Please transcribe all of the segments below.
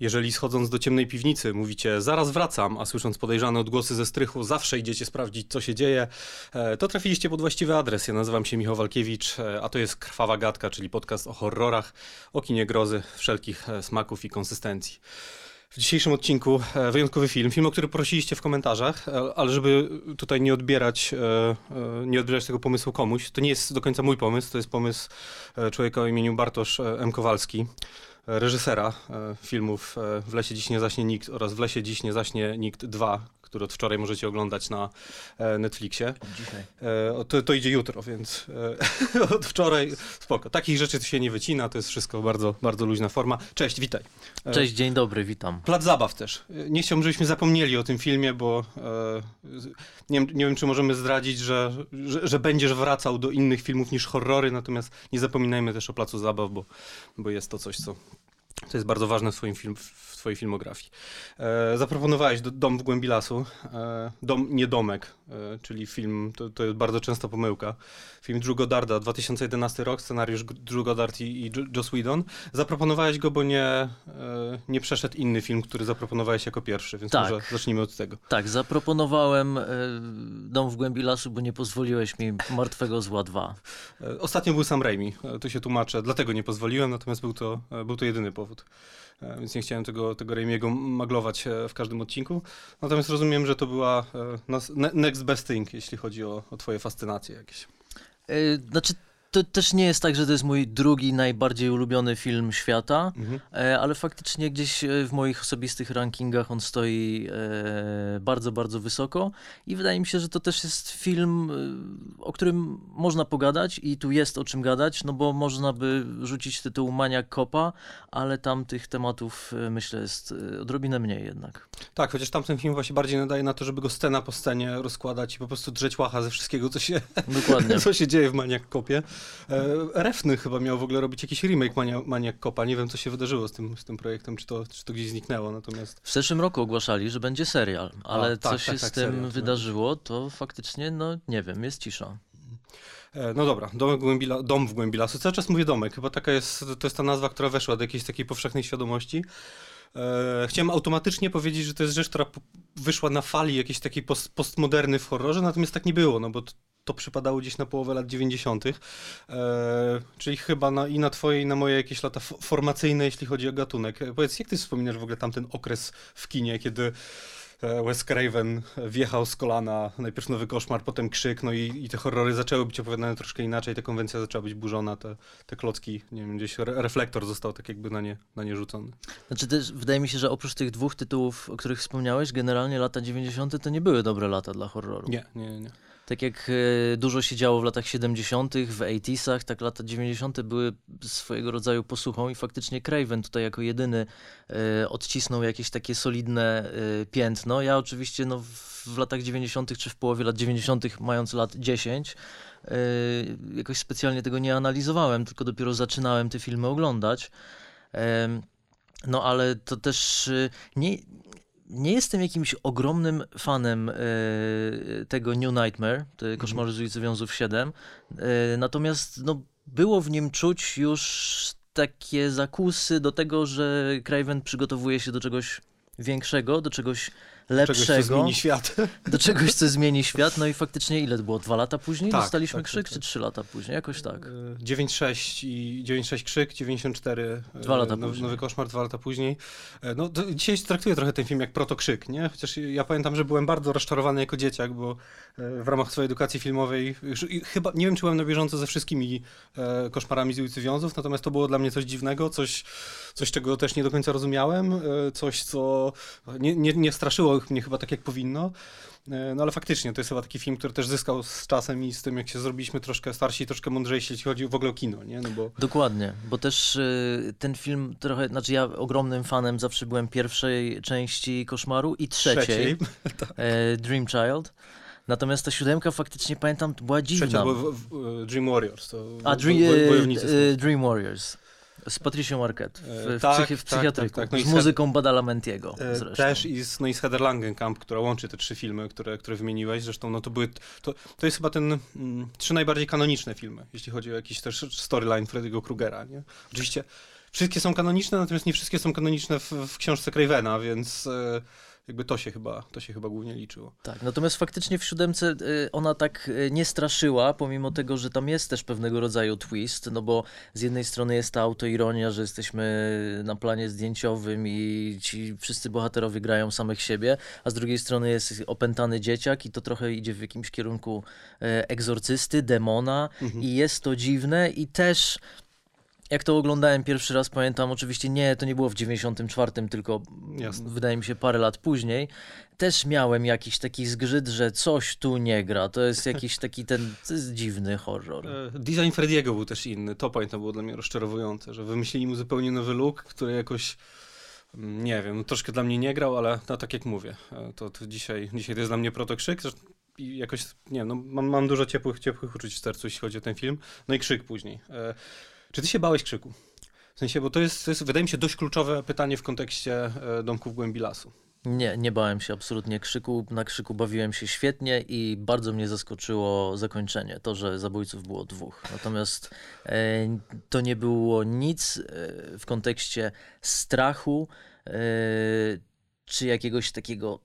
Jeżeli schodząc do ciemnej piwnicy mówicie zaraz wracam, a słysząc podejrzane odgłosy ze strychu zawsze idziecie sprawdzić co się dzieje, e, to trafiliście pod właściwy adres. Ja nazywam się Michał Walkiewicz, e, a to jest Krwawa Gadka, czyli podcast o horrorach, o kinie grozy, wszelkich e, smaków i konsystencji. W dzisiejszym odcinku wyjątkowy film, film, o który prosiliście w komentarzach, ale żeby tutaj nie odbierać, nie odbierać tego pomysłu komuś, to nie jest do końca mój pomysł, to jest pomysł człowieka o imieniu Bartosz M. Kowalski reżysera e, filmów e, W lesie dziś nie zaśnie nikt oraz W lesie dziś nie zaśnie nikt 2, który od wczoraj możecie oglądać na e, Netflixie. Dzisiaj. To, to idzie jutro, więc od wczoraj spoko. Takich rzeczy się nie wycina, to jest wszystko bardzo, bardzo luźna forma. Cześć, witaj. Cześć, dzień dobry, witam. Plac zabaw też. Nie chciałbym, żebyśmy zapomnieli o tym filmie, bo nie, nie wiem, czy możemy zdradzić, że, że, że, będziesz wracał do innych filmów niż horrory, natomiast nie zapominajmy też o Placu Zabaw, bo, bo jest to coś, co to jest bardzo ważne w, swoim film, twojej filmografii. E, zaproponowałeś do, Dom w głębi lasu. E, dom, nie domek, e, czyli film, to, to jest bardzo częsta pomyłka. Film Drew Goddarda, 2011 rok, scenariusz Drew Goddard i, i Joss Whedon. Zaproponowałeś go, bo nie, e, nie przeszedł inny film, który zaproponowałeś jako pierwszy, więc tak. może zacznijmy od tego. Tak, zaproponowałem e, Dom w głębi lasu, bo nie pozwoliłeś mi Martwego Zła 2. E, ostatnio był Sam Raimi, tu się tłumaczę, dlatego nie pozwoliłem, natomiast był to, był to jedyny powód. E, więc nie chciałem tego, tego Raimiego maglować e, w każdym odcinku. Natomiast rozumiem, że to była e, next best thing, jeśli chodzi o, o twoje fascynacje jakieś. Znaczy, to też nie jest tak, że to jest mój drugi najbardziej ulubiony film świata, mhm. E, ale faktycznie gdzieś e, w moich osobistych rankingach on stoi e, bardzo, bardzo wysoko i wydaje mi się, że to też jest film, o którym można pogadać i tu jest o czym gadać, no bo można by rzucić tytuł Maniak Kopa, ale tam tych tematów myślę jest odrobinę mniej jednak. Tak, chociaż tamten film właśnie bardziej nadaje na to, żeby go scena po scenie rozkładać i po prostu drzeć łacha ze wszystkiego, co się, Dokładnie. co się dzieje w Maniak Kopie. E, Refny chyba miał w ogóle robić jakiś remake Mania, Maniak Kopa. Nie wiem, co się wydarzyło z tym, z tym projektem, czy to, czy to gdzieś zniknęło. Natomiast... W zeszłym roku ogłaszali, że będzie serial, ale A, tak, co się tak, tak, z tym serial, wydarzyło, to faktycznie, no nie wiem, jest cisza. E, no dobra, dom w, głębi, dom w głębi lasu. Cały czas mówię domek, chyba taka jest, to jest ta nazwa, która weszła do jakiejś takiej powszechnej świadomości. E, chciałem automatycznie powiedzieć, że to jest rzecz, która wyszła na fali jakiejś takiej post, postmoderny w horrorze, natomiast tak nie było, no bo to przypadało gdzieś na połowę lat 90., e, czyli chyba na, i na twoje, i na moje jakieś lata formacyjne, jeśli chodzi o gatunek. E, powiedz, jak ty wspominasz w ogóle tamten okres w kinie, kiedy e, Wes Craven wjechał z kolana, najpierw Nowy Koszmar, potem Krzyk, no i, i te horrory zaczęły być opowiadane troszkę inaczej, ta konwencja zaczęła być burzona, te, te klocki, nie wiem, gdzieś re reflektor został tak jakby na nie, na nie rzucony. Znaczy też wydaje mi się, że oprócz tych dwóch tytułów, o których wspomniałeś, generalnie lata 90. to nie były dobre lata dla horroru. Nie, nie, nie. Tak jak e, dużo się działo w latach 70., w 80 tak lata 90. były swojego rodzaju posłuchą i faktycznie Craven tutaj jako jedyny e, odcisnął jakieś takie solidne e, piętno. Ja oczywiście no, w latach 90. czy w połowie lat 90., mając lat 10, jakoś specjalnie tego nie analizowałem, tylko dopiero zaczynałem te filmy oglądać. No ale to też nie, nie jestem jakimś ogromnym fanem e, tego New Nightmare, te mhm. Koszmary z ulicy Wiązów 7, e, natomiast no, było w nim czuć już takie zakusy do tego, że Craven przygotowuje się do czegoś większego, do czegoś lepszego. Czegoś, co zmieni świat. Do czegoś, co zmieni świat. No i faktycznie ile to było? Dwa lata później tak, dostaliśmy tak, krzyk, tak, czy tak. trzy lata później? Jakoś tak. 9-6 e, i 9-6 krzyk, 94 e, dwa lata nowy, nowy koszmar, dwa lata później. E, no, dzisiaj traktuję trochę ten film jak protokrzyk, nie? Chociaż ja pamiętam, że byłem bardzo rozczarowany jako dzieciak, bo w ramach swojej edukacji filmowej chyba, nie wiem, czy byłem na bieżąco ze wszystkimi koszmarami z ulicy Wiązów, natomiast to było dla mnie coś dziwnego, coś, coś czego też nie do końca rozumiałem, coś, co nie, nie, nie straszyło mnie chyba tak jak powinno. E, no ale faktycznie, to jest chyba taki film, który też zyskał z czasem i z tym, jak się zrobiliśmy troszkę starsi i troszkę mądrzejsi, jeśli chodzi w ogóle o kino, nie? No bo... Dokładnie, bo też y, ten film trochę, znaczy ja ogromnym fanem zawsze byłem pierwszej części Koszmaru i trzeciej, trzeciej. tak. e, Dream Child. Natomiast ta siódemka faktycznie pamiętam, była dziwna. Trzecia, Dream Warriors. To A, Dream, e, Dream Warriors. Z Patricią Arquette w, e, tak, psychi w tak, psychiatryku, tak, tak. No z muzyką Badalamentiego e, zresztą. Też i z, no i z Heather Langenkamp, która łączy te trzy filmy, które, które wymieniłeś. Zresztą no to były, to, to jest chyba ten mm, trzy najbardziej kanoniczne filmy, jeśli chodzi o jakiś też storyline Freddy'ego Krugera. Nie? Oczywiście wszystkie są kanoniczne, natomiast nie wszystkie są kanoniczne w, w książce Cravena, więc e, jakby to się chyba, to się chyba głównie liczyło. Tak, natomiast faktycznie w siódemce y, ona tak y, nie straszyła, pomimo tego, że tam jest też pewnego rodzaju twist, no bo z jednej strony jest ta autoironia, że jesteśmy na planie zdjęciowym i ci wszyscy bohaterowie grają samych siebie, a z drugiej strony jest opętany dzieciak i to trochę idzie w jakimś kierunku e, egzorcysty, demona Mhm. i jest to dziwne i też jak to oglądałem pierwszy raz, pamiętam, oczywiście nie, to nie było w 94, tylko Jasne. wydaje mi się parę lat później, też miałem jakiś taki zgrzyt, że coś tu nie gra. To jest jakiś taki ten dziwny horror. E, Design Frediego był też inny. To pamiętam było dla mnie rozczarowujące, że wymyślili mu zupełnie nowy look, który jakoś mm, nie wiem, no troszkę dla mnie nie grał, ale no tak jak mówię, e, to, to dzisiaj, dzisiaj to jest dla mnie protokrzyk. Zresztą I jakoś, nie no, mam, mam dużo ciepłych, ciepłych uczuć w sercu, jeśli chodzi o ten film. No i krzyk później. Czy ty się bałeś krzyku? W sensie, bo to jest, to jest, wydaje mi się, dość kluczowe pytanie w kontekście e, Domków głębi lasu. Nie, nie bałem się absolutnie krzyku. Na krzyku bawiłem się świetnie i bardzo mnie zaskoczyło zakończenie, to, że zabójców było dwóch. Natomiast e, to nie było nic e, w kontekście strachu e, czy jakiegoś takiego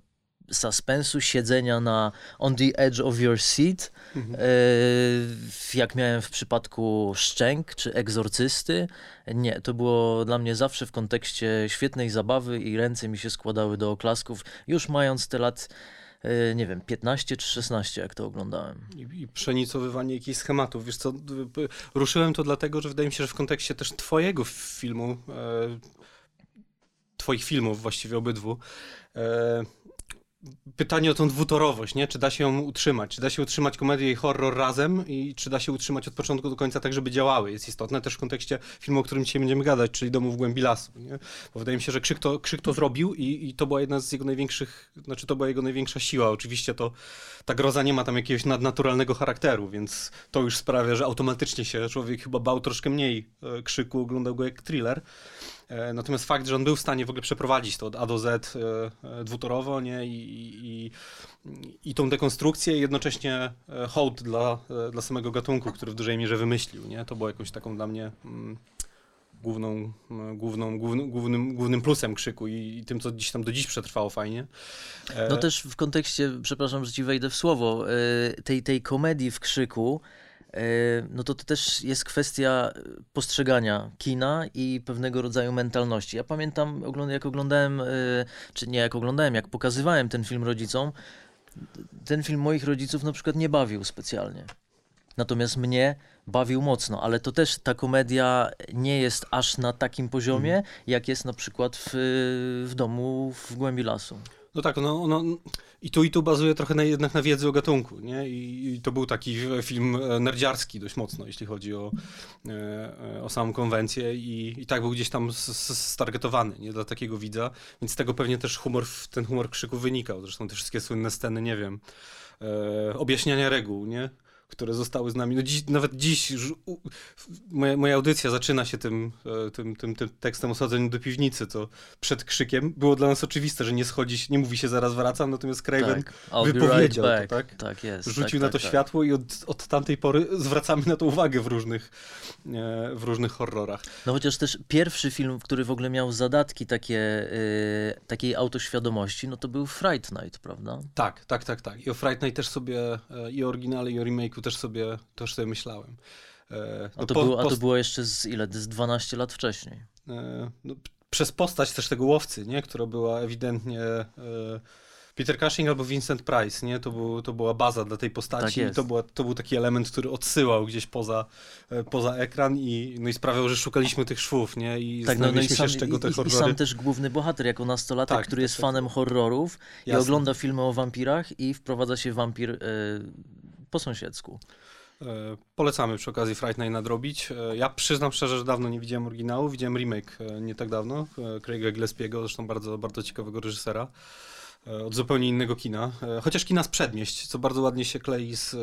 suspensu, siedzenia na on the edge of your seat, Mhm. e, jak miałem w przypadku Szczęk czy Egzorcysty. Nie, to było dla mnie zawsze w kontekście świetnej zabawy i ręce mi się składały do oklasków, już mając te lat, e, nie wiem, 15 czy 16, jak to oglądałem. I, I przenicowywanie jakichś schematów. Wiesz co, ruszyłem to dlatego, że wydaje mi się, że w kontekście też twojego filmu, e, twoich filmów właściwie obydwu, e, pytanie o tą dwutorowość, nie? Czy da się ją utrzymać? Czy da się utrzymać komedię i horror razem i czy da się utrzymać od początku do końca tak, żeby działały? Jest istotne też w kontekście filmu, o którym dzisiaj będziemy gadać, czyli Domu w głębi lasu, nie? Bo wydaje mi się, że Krzyk to, Krzyk to zrobił i, i to była jedna z jego największych, znaczy to była jego największa siła. Oczywiście to ta groza nie ma tam jakiegoś nadnaturalnego charakteru, więc to już sprawia, że automatycznie się człowiek chyba bał troszkę mniej e, krzyku, oglądał go jak thriller. E, Natomiast fakt, że on był w stanie w ogóle przeprowadzić to od A do Z e, e, dwutorowo, nie? I, i, i, tą dekonstrukcję i jednocześnie hołd dla, dla samego gatunku, który w dużej mierze wymyślił, nie? To było jakąś taką dla mnie mm, główną, główną, głównym, głównym, plusem krzyku i, i tym, co dziś tam do dziś przetrwało fajnie. No też w kontekście, przepraszam, że ci wejdę w słowo, tej, tej komedii w krzyku, no to to też jest kwestia postrzegania kina i pewnego rodzaju mentalności. Ja pamiętam, jak oglądałem, e, czy nie jak oglądałem, jak pokazywałem ten film rodzicom, ten film moich rodziców na przykład nie bawił specjalnie. Natomiast mnie bawił mocno, ale to też ta komedia nie jest aż na takim poziomie, jak jest na przykład w, w domu w głębi lasu. No tak, no, no i tu i tu bazuje trochę na, jednak na wiedzy o gatunku, nie? I, I to był taki film e, nerdziarski dość mocno, jeśli chodzi o, e, o samą konwencję i, i tak był gdzieś tam stargetowany, nie? Dla takiego widza, więc z tego pewnie też humor, ten humor krzyku wynikał. Zresztą te wszystkie słynne sceny, nie wiem, e, objaśniania reguł, nie? Które zostały z nami. No dziś, nawet dziś u, moja, moja audycja zaczyna się tym, e, tym, tym, tym tekstem o sadzeniu do piwnicy, to przed krzykiem było dla nas oczywiste, że nie schodzi, się- nie mówi się zaraz wracam, natomiast Craven Tak, wypowiedział right to, tak? Tak jest. rzucił tak, na tak, to tak. światło i od, od tamtej pory zwracamy na to uwagę w różnych, e, w różnych horrorach. No chociaż też pierwszy film, który w ogóle miał zadatki takie, y, takiej autoświadomości, no to był Fright Night, prawda? Tak, tak, tak, tak. I o Fright Night też sobie, e, i o oryginale, i o remake'u też sobie, też sobie myślałem. E, A no to, po- było, a to było jeszcze z ile? Z 12 lat wcześniej. e, no, przez postać też tego łowcy, nie? która była ewidentnie e, Peter Cushing albo Vincent Price, nie? To, był, to była baza dla tej postaci Tak i jest. to, była, to był taki element, który odsyłał gdzieś poza, e, poza ekran i, no i sprawiał, że szukaliśmy tych szwów, nie? I Tak, no, no i, sam, się, z czego te i, i horrory... sam też główny bohater, jako nastolatek, Tak, który tak, jest tak, fanem horrorów i Jasne. ogląda filmy o wampirach i wprowadza się wampir y, po sąsiedzku. E, Polecamy przy okazji Fright Night nadrobić. E, Ja przyznam szczerze, że dawno nie widziałem oryginału. Widziałem remake e, nie tak dawno, Craiga Gillespiego, zresztą bardzo, bardzo ciekawego reżysera. Od zupełnie innego kina. Chociaż kina z przedmieść, co bardzo ładnie się klei z,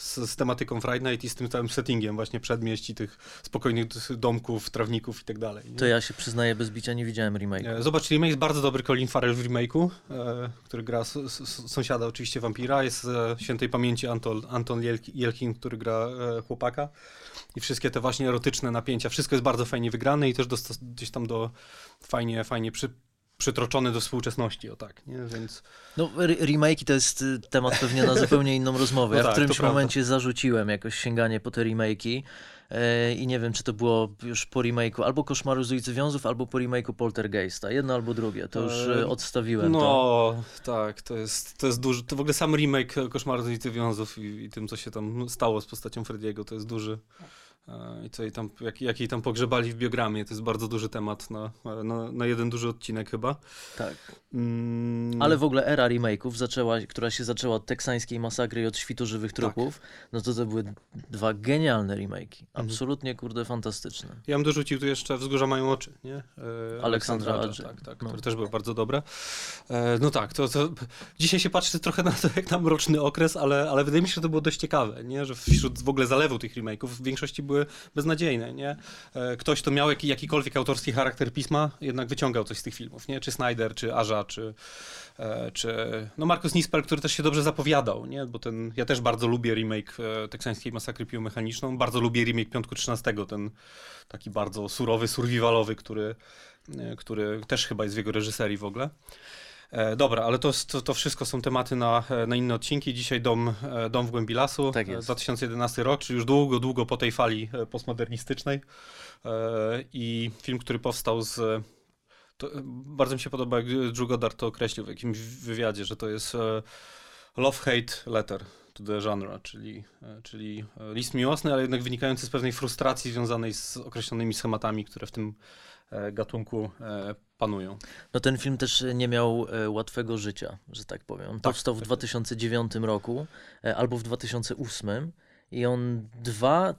z, z tematyką Friday Night i z tym całym settingiem właśnie przedmieści, tych spokojnych domków, trawników i tak dalej. To ja się przyznaję bez bicia, nie widziałem remake. E, Zobacz, remake jest bardzo dobry Colin Farrell w remake'u, e, który gra s, s, sąsiada oczywiście wampira, jest e, świętej pamięci Anton, Anton Jelk- Jelkin, który gra e, chłopaka i wszystkie te właśnie erotyczne napięcia, wszystko jest bardzo fajnie wygrane i też dostos- gdzieś tam do fajnie, fajnie przy, przytroczony do współczesności, o tak, nie? Więc No, re- remake'i to jest y, temat pewnie na zupełnie inną rozmowę. No Ja tak, w którymś to prawda. momencie zarzuciłem jakoś sięganie po te remake'i e, i nie wiem, czy to było już po remake'u albo Koszmaru z ulicy Wiązów, albo po remake'u Poltergeista. Jedno albo drugie. To już E, e, odstawiłem to. no, tak, to jest, to jest duży, to w ogóle sam remake Koszmaru z ulicy Wiązów i, i tym, co się tam stało z postacią Frediego, to jest duży i co jej tam, jak, jak jej tam pogrzebali w biogramie, to jest bardzo duży temat na, na, na jeden duży odcinek chyba. Tak. Mm, Ale w ogóle era remake'ów, zaczęła, która się zaczęła od teksańskiej masakry i od świtu żywych Tak. trupów, no to to były dwa genialne remake'i. Mhm. Absolutnie, kurde, fantastyczne. Ja bym dorzucił tu jeszcze Wzgórza mają oczy, nie? E, Aleksandra Adży. Tak, tak, No. które też były bardzo dobre. E, no tak, to, to dzisiaj się patrzy trochę na to jak na mroczny okres, ale, ale wydaje mi się, że to było dość ciekawe, nie? Że wśród w ogóle zalewu tych remake'ów w większości były beznadziejne, nie? E, ktoś, kto miał jaki, jakikolwiek autorski charakter pisma, jednak wyciągał coś z tych filmów, nie? Czy Snyder, czy Aża, czy, e, czy no Markus Nispel, który też się dobrze zapowiadał, nie? Bo ten, ja też bardzo lubię remake e, teksańskiej masakry piłomechaniczną, bardzo lubię remake Piątku 13, ten taki bardzo surowy, survivalowy, który, który też chyba jest w jego reżyserii w ogóle. E, dobra, ale to, to, to wszystko są tematy na, e, na inne odcinki. Dzisiaj Dom, e, Dom w głębi lasu, Tak e, jest. 2011 rok, czyli już długo, długo po tej fali postmodernistycznej. I film, który powstał z... To, bardzo mi się podoba, jak Drew Goddard to określił w jakimś wywiadzie, że to jest love-hate letter to the genre, czyli, czyli list miłosny, ale jednak wynikający z pewnej frustracji związanej z określonymi schematami, które w tym gatunku panują. No ten film też nie miał e, łatwego życia, że tak powiem. On powstał w tak. 2009 roku e, albo w 2008 i on dwa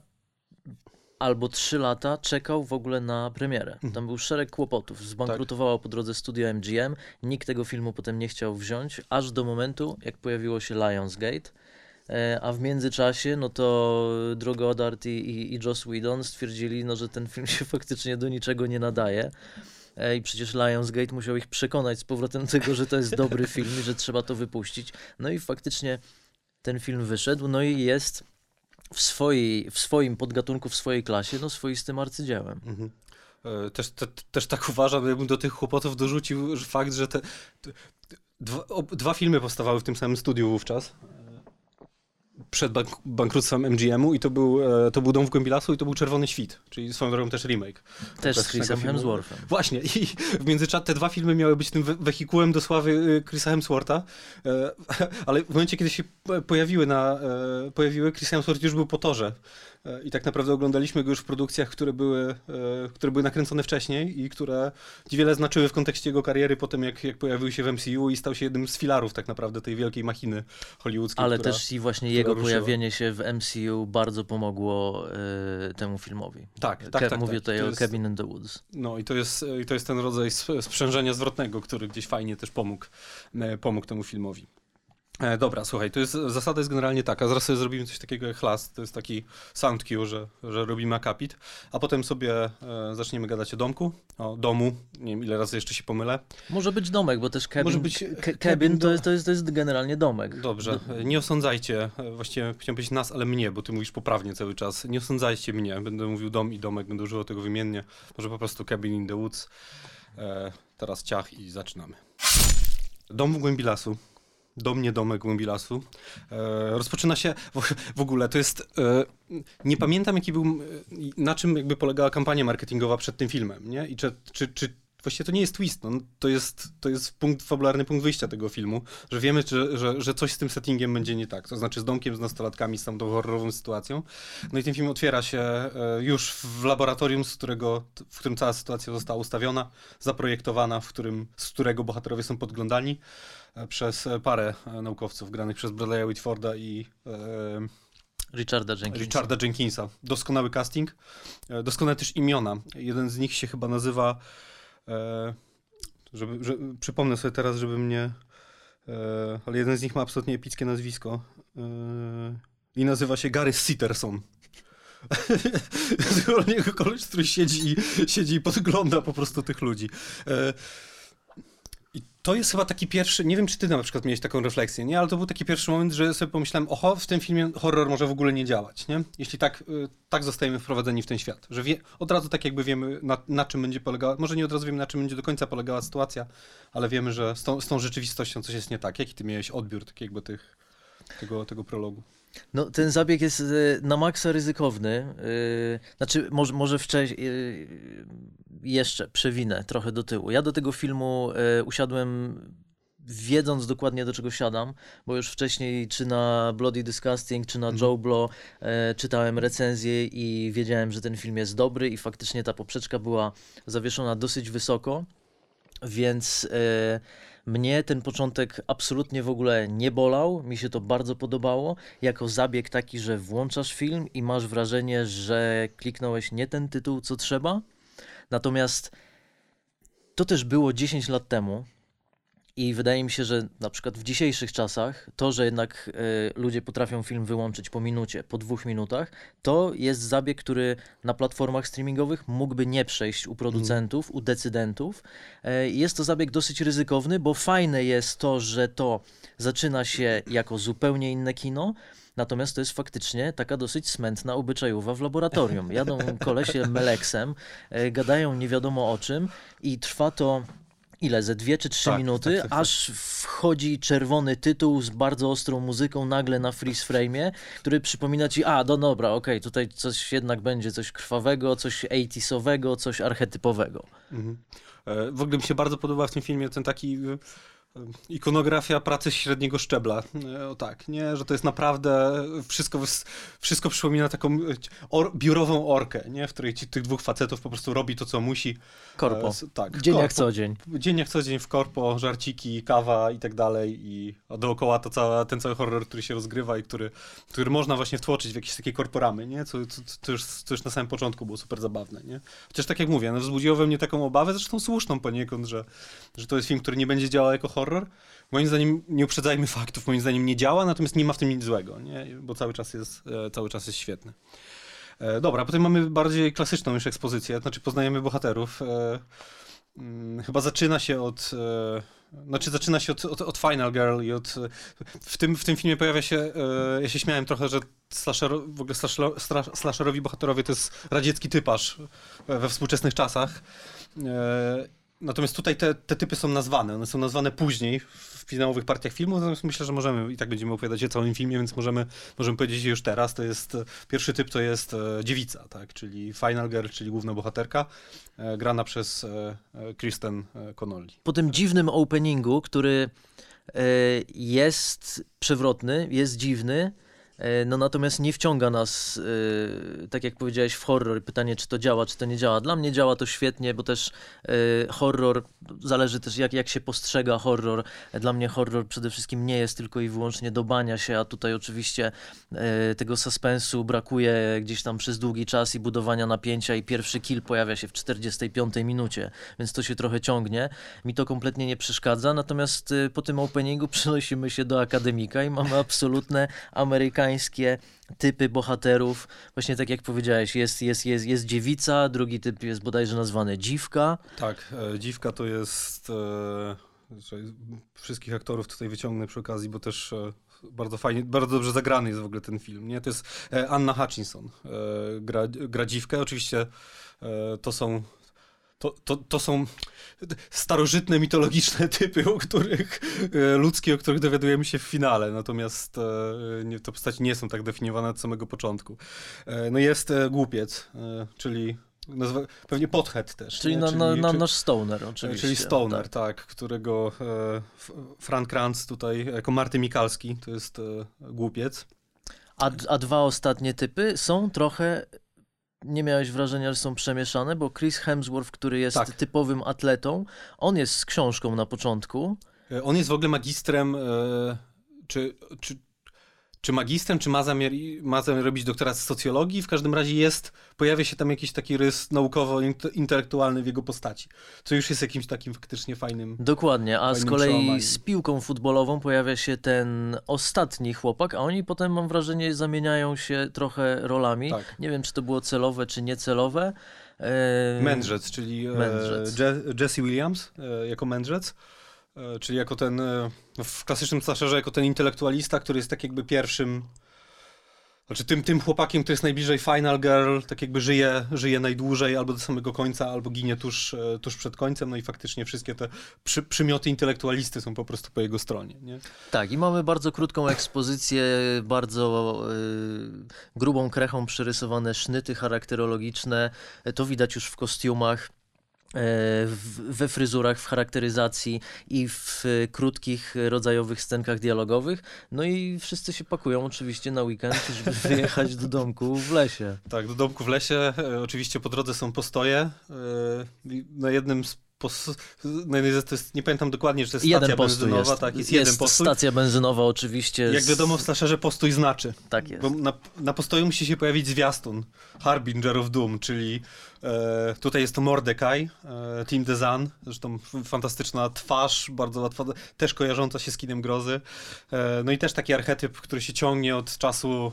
albo trzy lata czekał w ogóle na premierę. Mhm. Tam był szereg kłopotów. Zbankrutowało po drodze studio MGM. Nikt tego filmu potem nie chciał wziąć, aż do momentu, jak pojawiło się Lionsgate. E, A w międzyczasie, no to Drew Goddard i, i, i Joss Whedon stwierdzili, no, że ten film się faktycznie do niczego nie nadaje. I przecież Lionsgate musiał ich przekonać z powrotem tego, że to jest dobry film i że trzeba to wypuścić. No i faktycznie ten film wyszedł, no i jest w, swojej, w swoim podgatunku, w swojej klasie, no swoistym arcydziełem. Mhm. E, Też, te, też tak uważam, ja bym do tych kłopotów dorzucił fakt, że te, te dwa, dwa filmy powstawały w tym samym studiu wówczas. E, Przed bank, bankructwem MGM-u i to był, e, to był Dom w głębi lasu i to był Czerwony Świt, czyli swoją drogą też remake. Też z Chrisem. Hemsworthem. Właśnie i w międzyczasie te dwa filmy miały być tym we- wehikułem do sławy y, Chrisa Hemswortha, e, ale w momencie, kiedy się po- pojawiły, na, e, pojawiły, Chris Hemsworth już był po torze E, i tak naprawdę oglądaliśmy go już w produkcjach, które były, e, które były nakręcone wcześniej i które wiele znaczyły w kontekście jego kariery potem, jak, jak pojawił się w MCU i stał się jednym z filarów tak naprawdę tej wielkiej machiny hollywoodzkiej. Ale która... też i właśnie jego ruszyła. pojawienie się w MCU bardzo pomogło e, temu filmowi. Tak, tak, Ke- tak. Mówię tak. tutaj To o jest- Cabin in the Woods. No i to jest, i to jest ten rodzaj sp- sprzężenia zwrotnego, który gdzieś fajnie też pomógł, pomógł temu filmowi. E, dobra, słuchaj, to jest, zasada jest generalnie taka, zaraz sobie zrobimy coś takiego jak last, to jest taki sound cue, że, że robimy akapit, a potem sobie e, zaczniemy gadać o domku, o domu, nie wiem ile razy jeszcze się pomylę. Może być domek, bo też cabin, Może być cabin cabin to, jest, to, jest, to jest generalnie domek. Dobrze, e, nie osądzajcie, e, właściwie chciałem powiedzieć nas, ale mnie, bo ty mówisz poprawnie cały czas, nie osądzajcie mnie, będę mówił dom i domek, będę używał tego wymiennie, może po prostu cabin in the woods, e, teraz ciach i zaczynamy. Dom w głębi lasu. Dom, nie domek głębi lasu. E, rozpoczyna się w, ogóle, to jest. E, nie pamiętam, jaki był. e, Na czym jakby polegała kampania marketingowa przed tym filmem, nie? I czy, czy, czy właściwie to nie jest twist, no, to, jest, to jest punkt, fabularny punkt wyjścia tego filmu, że wiemy, że, że, że coś z tym settingiem będzie nie tak. To znaczy z domkiem, z nastolatkami, z tą horrorową sytuacją. No i ten film otwiera się już w laboratorium, z którego, w którym cała sytuacja została ustawiona, zaprojektowana, w którym, z którego bohaterowie są podglądani przez parę naukowców granych przez Bradley'a Whitforda i e, Richarda Jenkinsa. Richarda Jenkinsa. Doskonały casting, e, doskonałe też imiona. Jeden z nich się chyba nazywa, e, żeby, że, przypomnę sobie teraz, żeby mnie, ale jeden z nich ma absolutnie epickie nazwisko. I nazywa się Gary Sitterson. niego koleś, który siedzi i, siedzi i podgląda po prostu tych ludzi. To jest chyba taki pierwszy, nie wiem czy ty na przykład miałeś taką refleksję, nie? Ale to był taki pierwszy moment, że sobie pomyślałem, oho, w tym filmie horror może w ogóle nie działać, nie? Jeśli tak, y, tak zostajemy wprowadzeni w ten świat. Że wie, od razu tak jakby wiemy, na, na, czym będzie polegała, może nie od razu wiemy, na czym będzie do końca polegała sytuacja, ale wiemy, że z tą, z tą rzeczywistością coś jest nie tak. Jaki ty miałeś odbiór tak jakby tych, tego, tego prologu? No, ten zabieg jest e, na maksa ryzykowny. E, znaczy, może, może wcześniej, e, jeszcze przewinę trochę do tyłu. Ja do tego filmu usiadłem wiedząc dokładnie do czego siadam, bo już wcześniej czy na Bloody Disgusting, czy na mm. Joe Blow e, czytałem recenzje i wiedziałem, że ten film jest dobry i faktycznie ta poprzeczka była zawieszona dosyć wysoko, więc e, mnie ten początek absolutnie w ogóle nie bolał, mi się to bardzo podobało, jako zabieg taki, że włączasz film i masz wrażenie, że kliknąłeś nie ten tytuł, co trzeba. Natomiast to też było 10 lat temu, i wydaje mi się, że na przykład w dzisiejszych czasach to, że jednak y, ludzie potrafią film wyłączyć po minucie, po dwóch minutach, to jest zabieg, który na platformach streamingowych mógłby nie przejść u producentów, mm. u decydentów. Y, jest to zabieg dosyć ryzykowny, bo fajne jest to, że to zaczyna się jako zupełnie inne kino. Natomiast to jest faktycznie taka dosyć smętna obyczajowa w laboratorium. Jadą kolesie meleksem, gadają nie wiadomo o czym i trwa to ile, ze dwie czy trzy tak, minuty, tak, tak, tak, aż wchodzi czerwony tytuł z bardzo ostrą muzyką nagle na freeze frame'ie, który przypomina ci, a no dobra, okej, okay, tutaj coś jednak będzie, coś krwawego, coś 80 coś archetypowego. Mhm. E, w ogóle mi się bardzo podoba w tym filmie ten taki ikonografia pracy średniego szczebla. E, o tak, nie? Że to jest naprawdę wszystko, wszystko przypomina taką or, biurową orkę, nie? W której ci, tych dwóch facetów po prostu robi to, co musi. Korpo. E, tak. Dzień korpo. jak co dzień. Dzień jak co dzień w korpo, żarciki, kawa i tak dalej i dookoła to cała, ten cały horror, który się rozgrywa i który, który można właśnie wtłoczyć w jakieś takie korporamy, nie? Co, co, co, już, co już na samym początku było super zabawne, nie? Chociaż tak jak mówię, no, wzbudziło we mnie taką obawę, zresztą słuszną poniekąd, że, że to jest film, który nie będzie działał jako horror. Moim zdaniem, nie uprzedzajmy faktów, moim zdaniem nie działa, natomiast nie ma w tym nic złego, nie? bo cały czas jest, e, cały czas jest świetny. E, dobra, potem mamy bardziej klasyczną już ekspozycję, znaczy poznajemy bohaterów. E, mm, chyba zaczyna się od. Znaczy zaczyna się od, od, od, Final Girl i od. W tym, w tym filmie pojawia się. Ja się śmiałem trochę, że slasher, w ogóle slasher, slasherowi bohaterowie to jest radziecki typarz we współczesnych czasach. Natomiast tutaj te, te typy są nazwane. One są nazwane później w finałowych partiach filmu, natomiast myślę, że możemy i tak będziemy opowiadać o całym filmie, więc możemy, możemy powiedzieć już teraz. To jest pierwszy typ to jest e, dziewica, tak, czyli Final Girl, czyli główna bohaterka, e, grana przez e, Kristen Connolly. Po tym dziwnym openingu, który jest przewrotny, jest dziwny, no natomiast nie wciąga nas, yy, tak jak powiedziałeś, w horror. Pytanie, czy to działa, czy to nie działa. Dla mnie działa to świetnie, bo też yy, horror, zależy też jak, jak się postrzega horror. Dla mnie horror przede wszystkim nie jest tylko i wyłącznie do bania się, a tutaj oczywiście tego suspensu brakuje gdzieś tam przez długi czas i budowania napięcia i pierwszy kill pojawia się w 45 minucie, więc to się trochę ciągnie. Mi to kompletnie nie przeszkadza, natomiast po tym openingu przenosimy się do akademika i mamy absolutne amerykańskie amerykańskie typy bohaterów. Właśnie tak jak powiedziałeś, jest, jest, jest, jest dziewica, drugi typ jest bodajże nazwany dziwka. Tak, e, dziwka to jest... E, wszystkich aktorów tutaj wyciągnę przy okazji, bo też e, bardzo fajnie, bardzo dobrze zagrany jest w ogóle ten film. Nie? To jest e, Anna Hutchinson, e, gra, gra dziwkę. Oczywiście e, to są to, to, to są starożytne, mitologiczne typy, o których e, ludzkie, o których dowiadujemy się w finale, natomiast e, nie, te postaci nie są tak definiowane od samego początku. E, no jest głupiec, czyli Nazwa, pewnie Pothead też. Czyli, na, czyli, na, na, nasz Stoner oczywiście. Czyli Stoner, tak, tak którego e, Frank Kranz tutaj, jako Marty Mikalski, to jest e, głupiec. A, a dwa ostatnie typy są trochę nie miałeś wrażenia, że są przemieszane, bo Chris Hemsworth, który jest tak. typowym atletą, on jest z książką na początku. E, on jest w ogóle magistrem, e, czy, czy czy magistrem, czy ma zamiar, ma zamiar robić doktorat z socjologii. W każdym razie jest, pojawia się tam jakiś taki rys naukowo-intelektualny w jego postaci, co już jest jakimś takim faktycznie fajnym. Dokładnie, a z kolei z piłką futbolową pojawia się ten ostatni chłopak, a oni potem, mam wrażenie, zamieniają się trochę rolami. Tak. Nie wiem, czy to było celowe, czy niecelowe. Mędrzec, czyli e, Mędrzec. Jesse Williams e, jako mędrzec. E, czyli jako ten, e, w klasycznym slasherze, jako ten intelektualista, który jest tak jakby pierwszym, znaczy tym, tym chłopakiem, który jest najbliżej Final Girl, tak jakby żyje, żyje najdłużej, albo do samego końca, albo ginie tuż, e, tuż przed końcem, no i faktycznie wszystkie te przy, przymioty intelektualisty są po prostu po jego stronie. Nie? Tak, i mamy bardzo krótką ekspozycję, bardzo y, grubą krechą przerysowane sznyty charakterologiczne, to widać już w kostiumach. E, we fryzurach, w charakteryzacji i w krótkich, rodzajowych scenkach dialogowych. No i wszyscy się pakują oczywiście na weekend, żeby wyjechać do domku w lesie. Tak, do domku w lesie. E, oczywiście po drodze są postoje. E, na jednym z no to jest, nie pamiętam dokładnie, czy to jest jeden stacja benzynowa, jest. tak, jest, jest jeden postój. stacja benzynowa oczywiście. Jak wiadomo w Slasherze postój znaczy. Tak jest. Bo na, na postoju musi się pojawić zwiastun Harbinger of Doom, czyli e, tutaj jest to Mordecai, e, Team Dezan, zresztą fantastyczna twarz, bardzo łatwa, też kojarząca się z kinem grozy. E, no i też taki archetyp, który się ciągnie od czasu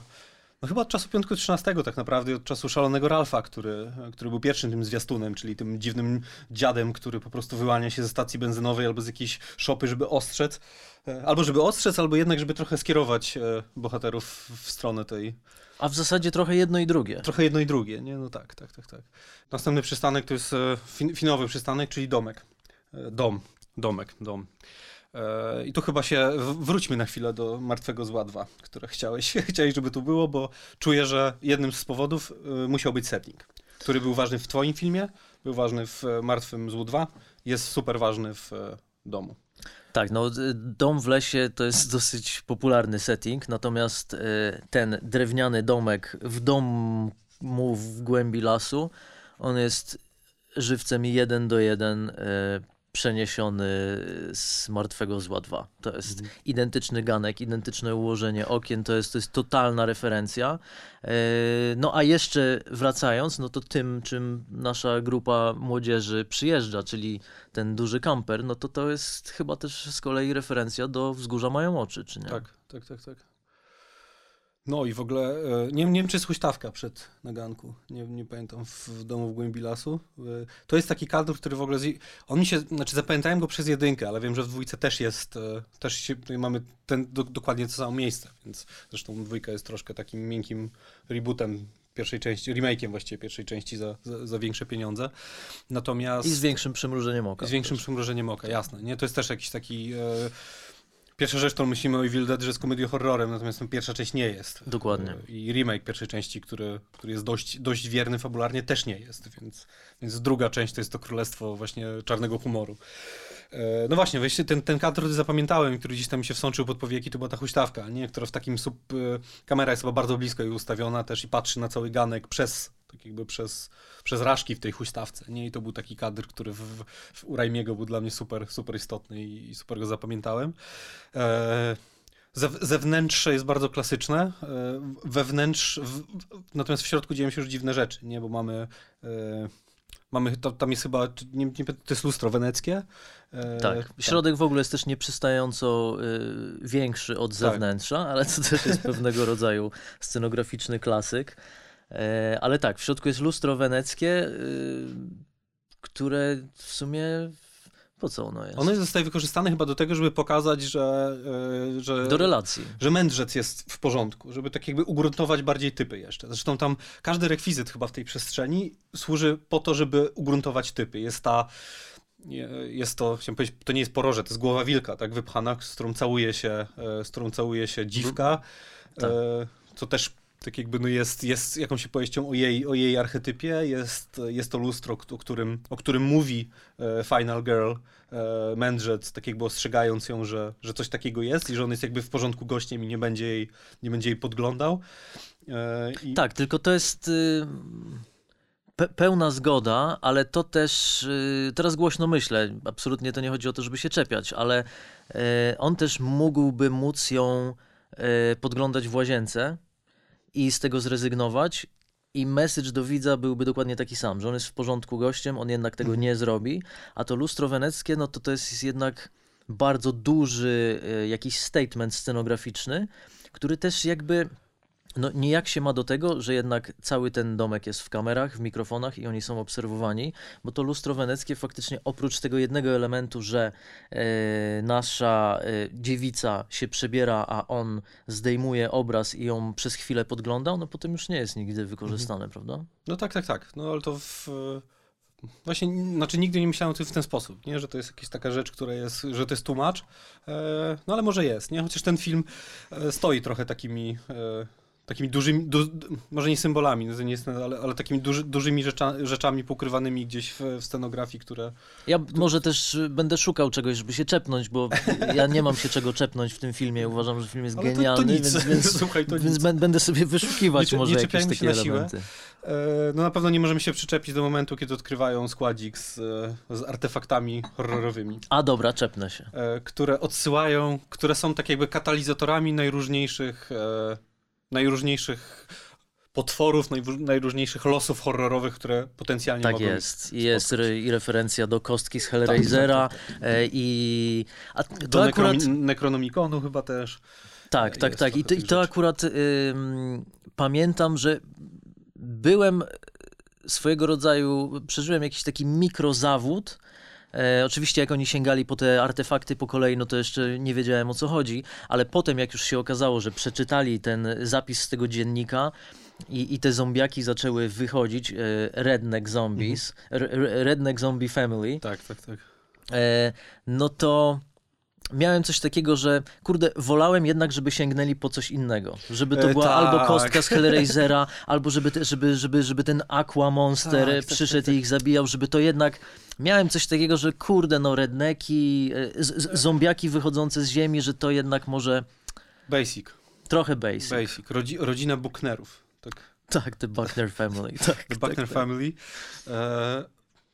no chyba od czasu piątku 13 tak naprawdę, od czasu szalonego Ralfa, który, który był pierwszym tym zwiastunem, czyli tym dziwnym dziadem, który po prostu wyłania się ze stacji benzynowej albo z jakiejś szopy, żeby ostrzec. E, albo żeby ostrzec, albo jednak, żeby trochę skierować e, bohaterów w stronę tej, a w zasadzie trochę jedno i drugie. Trochę jedno i drugie, nie? No tak, tak, tak, tak. Następny przystanek to jest e, fin finowy przystanek, czyli domek. Dom, domek, dom. E, I tu chyba się wróćmy na chwilę do Martwego Zła 2, które chciałeś, chciałeś, żeby tu było, bo czuję, że jednym z powodów e, musiał być setting, który był ważny w twoim filmie, był ważny w Martwym Złu 2, jest super ważny w e, domu. Tak, no dom w lesie to jest dosyć popularny setting, natomiast ten drewniany domek w domu w głębi lasu, on jest żywcem jeden do jeden przeniesiony z Martwego Zła 2. To jest mhm. identyczny ganek, identyczne ułożenie okien, to jest, to jest totalna referencja. E, no a jeszcze wracając, no to tym, czym nasza grupa młodzieży przyjeżdża, czyli ten duży kamper, no to to jest chyba też z kolei referencja do Wzgórza Mają Oczy, czy nie? Tak, tak, tak, tak. No i w ogóle, e, nie, nie wiem czy jest huśtawka przed naganku, nie, nie pamiętam, w domu w głębi lasu. E, to jest taki kadr, który w ogóle, z... on mi się, znaczy zapamiętałem go przez jedynkę, ale wiem, że w dwójce też jest, e, też się, mamy ten, do, dokładnie to samo miejsce, więc zresztą dwójka jest troszkę takim miękkim rebootem pierwszej części, remake'iem właściwie pierwszej części za, za, za, większe pieniądze. Natomiast... I z większym przymrużeniem oka. Z większym przymrużeniem oka, jasne. Nie? To jest też jakiś taki... E, Pierwsza rzecz, którą myślimy o Evil Dead, że jest komedią horrorem, natomiast pierwsza część nie jest. Dokładnie. I remake pierwszej części, który, który jest dość, dość wierny fabularnie, też nie jest, więc, więc druga część to jest to królestwo właśnie czarnego humoru. E, no właśnie, właśnie ten, ten kadr, który zapamiętałem, który gdzieś tam mi się wsączył pod powieki, to była ta huśtawka, nie? która w takim sub... E, kamera jest chyba bardzo blisko jej ustawiona też i patrzy na cały ganek przez, tak jakby przez, przez raszki w tej huśtawce, nie? I to był taki kadr, który w, w Urajmiego był dla mnie super, super istotny i, i super go zapamiętałem. E, Zewnętrzne jest bardzo klasyczne, e, wewnętrz, w, natomiast w środku dzieją się już dziwne rzeczy, nie? Bo mamy Mamy, to, tam jest chyba, nie, nie, to jest lustro weneckie. E, tak, tak. środek w ogóle jest też nieprzystająco y, większy od tak. zewnętrza, tak. ale to też jest pewnego rodzaju scenograficzny klasyk. E, ale tak, w środku jest lustro weneckie, y, które w sumie po co ono jest? Ono zostaje wykorzystane chyba do tego, żeby pokazać, że, yy, że. Do relacji. Że mędrzec jest w porządku, żeby tak jakby ugruntować bardziej typy jeszcze. Zresztą tam każdy rekwizyt chyba w tej przestrzeni służy po to, żeby ugruntować typy. Jest ta. Jest to, chciałem powiedzieć, to nie jest poroże, to jest głowa wilka, tak, wypchana, z którą całuje się, e, z którą całuje się dziwka, tak. E, co też tak jakby no jest, jest jakąś opowieścią o jej, o jej archetypie, jest, jest to lustro, o którym, o którym mówi e, Final Girl, e, mędrzec, tak jakby ostrzegając ją, że, że coś takiego jest i że on jest jakby w porządku gościem i nie będzie jej, nie będzie jej podglądał. E, i... Tak, tylko to jest... Y pełna zgoda, ale to też, y, teraz głośno myślę, absolutnie to nie chodzi o to, żeby się czepiać, ale on też mógłby móc ją podglądać w łazience i z tego zrezygnować. I message do widza byłby dokładnie taki sam, że on jest w porządku gościem, on jednak tego nie zrobi, a to lustro weneckie, no to to jest jednak bardzo duży e, jakiś statement scenograficzny, który też jakby no nijak się ma do tego, że jednak cały ten domek jest w kamerach, w mikrofonach i oni są obserwowani, bo to lustro weneckie faktycznie oprócz tego jednego elementu, że e, nasza e, dziewica się przebiera, a on zdejmuje obraz i ją przez chwilę podgląda, no potem już nie jest nigdy wykorzystane, Mhm. prawda? No tak, tak, tak. No ale to w... Właśnie, znaczy nigdy nie myślałem o tym w ten sposób, nie? że to jest jakaś taka rzecz, która jest, że to jest tłumacz, e, no ale może jest, nie? Chociaż ten film stoi trochę takimi, takimi dużymi, du, może nie symbolami, no to nie ale, ale takimi duży, dużymi rzecza, rzeczami pokrywanymi gdzieś w, w scenografii, które... Ja może też y, będę szukał czegoś, żeby się czepnąć, bo ja nie mam się czego czepnąć w tym filmie. Uważam, że film jest Ale to, to genialny, nic, więc, więc, słuchaj, to więc będę sobie wyszukiwać Nie może nie jakieś takie na siłę. elementy. E, no na pewno nie możemy się przyczepić do momentu, kiedy odkrywają składzik z, e, z artefaktami horrorowymi. A dobra, czepnę się. e, które odsyłają, które są tak jakby katalizatorami najróżniejszych, najróżniejszych potworów, najróżniejszych losów horrorowych, które potencjalnie Tak mogą jest. Jest re, i referencja do kostki z Hellraisera e, i... A to Do akurat... Necronomiconu chyba też. Tak, tak, tak. I to, i to akurat pamiętam, że byłem swojego rodzaju, przeżyłem jakiś taki mikrozawód. E, oczywiście jak oni sięgali po te artefakty po kolei, no to jeszcze nie wiedziałem o co chodzi, ale potem jak już się okazało, że przeczytali ten zapis z tego dziennika i, i te zombiaki zaczęły wychodzić, e, Redneck Zombies, Mhm. Redneck Zombie Family, Tak, tak, tak. e, no to miałem coś takiego, że kurde, wolałem jednak, żeby sięgnęli po coś innego. Żeby to E, była tak. albo kostka z Hellraisera, albo żeby, te, żeby, żeby, żeby ten Aqua Monster Tak, tak, przyszedł tak, i ich zabijał, żeby to jednak... Miałem coś takiego, że kurde, no redneki, e, zombiaki wychodzące z ziemi, że to jednak może Basic. trochę basic. Basic. Rodzi, rodzina Bucknerów. Tak. Tak, The Buckner Family. Tak, The Buckner tak, tak. Family. E,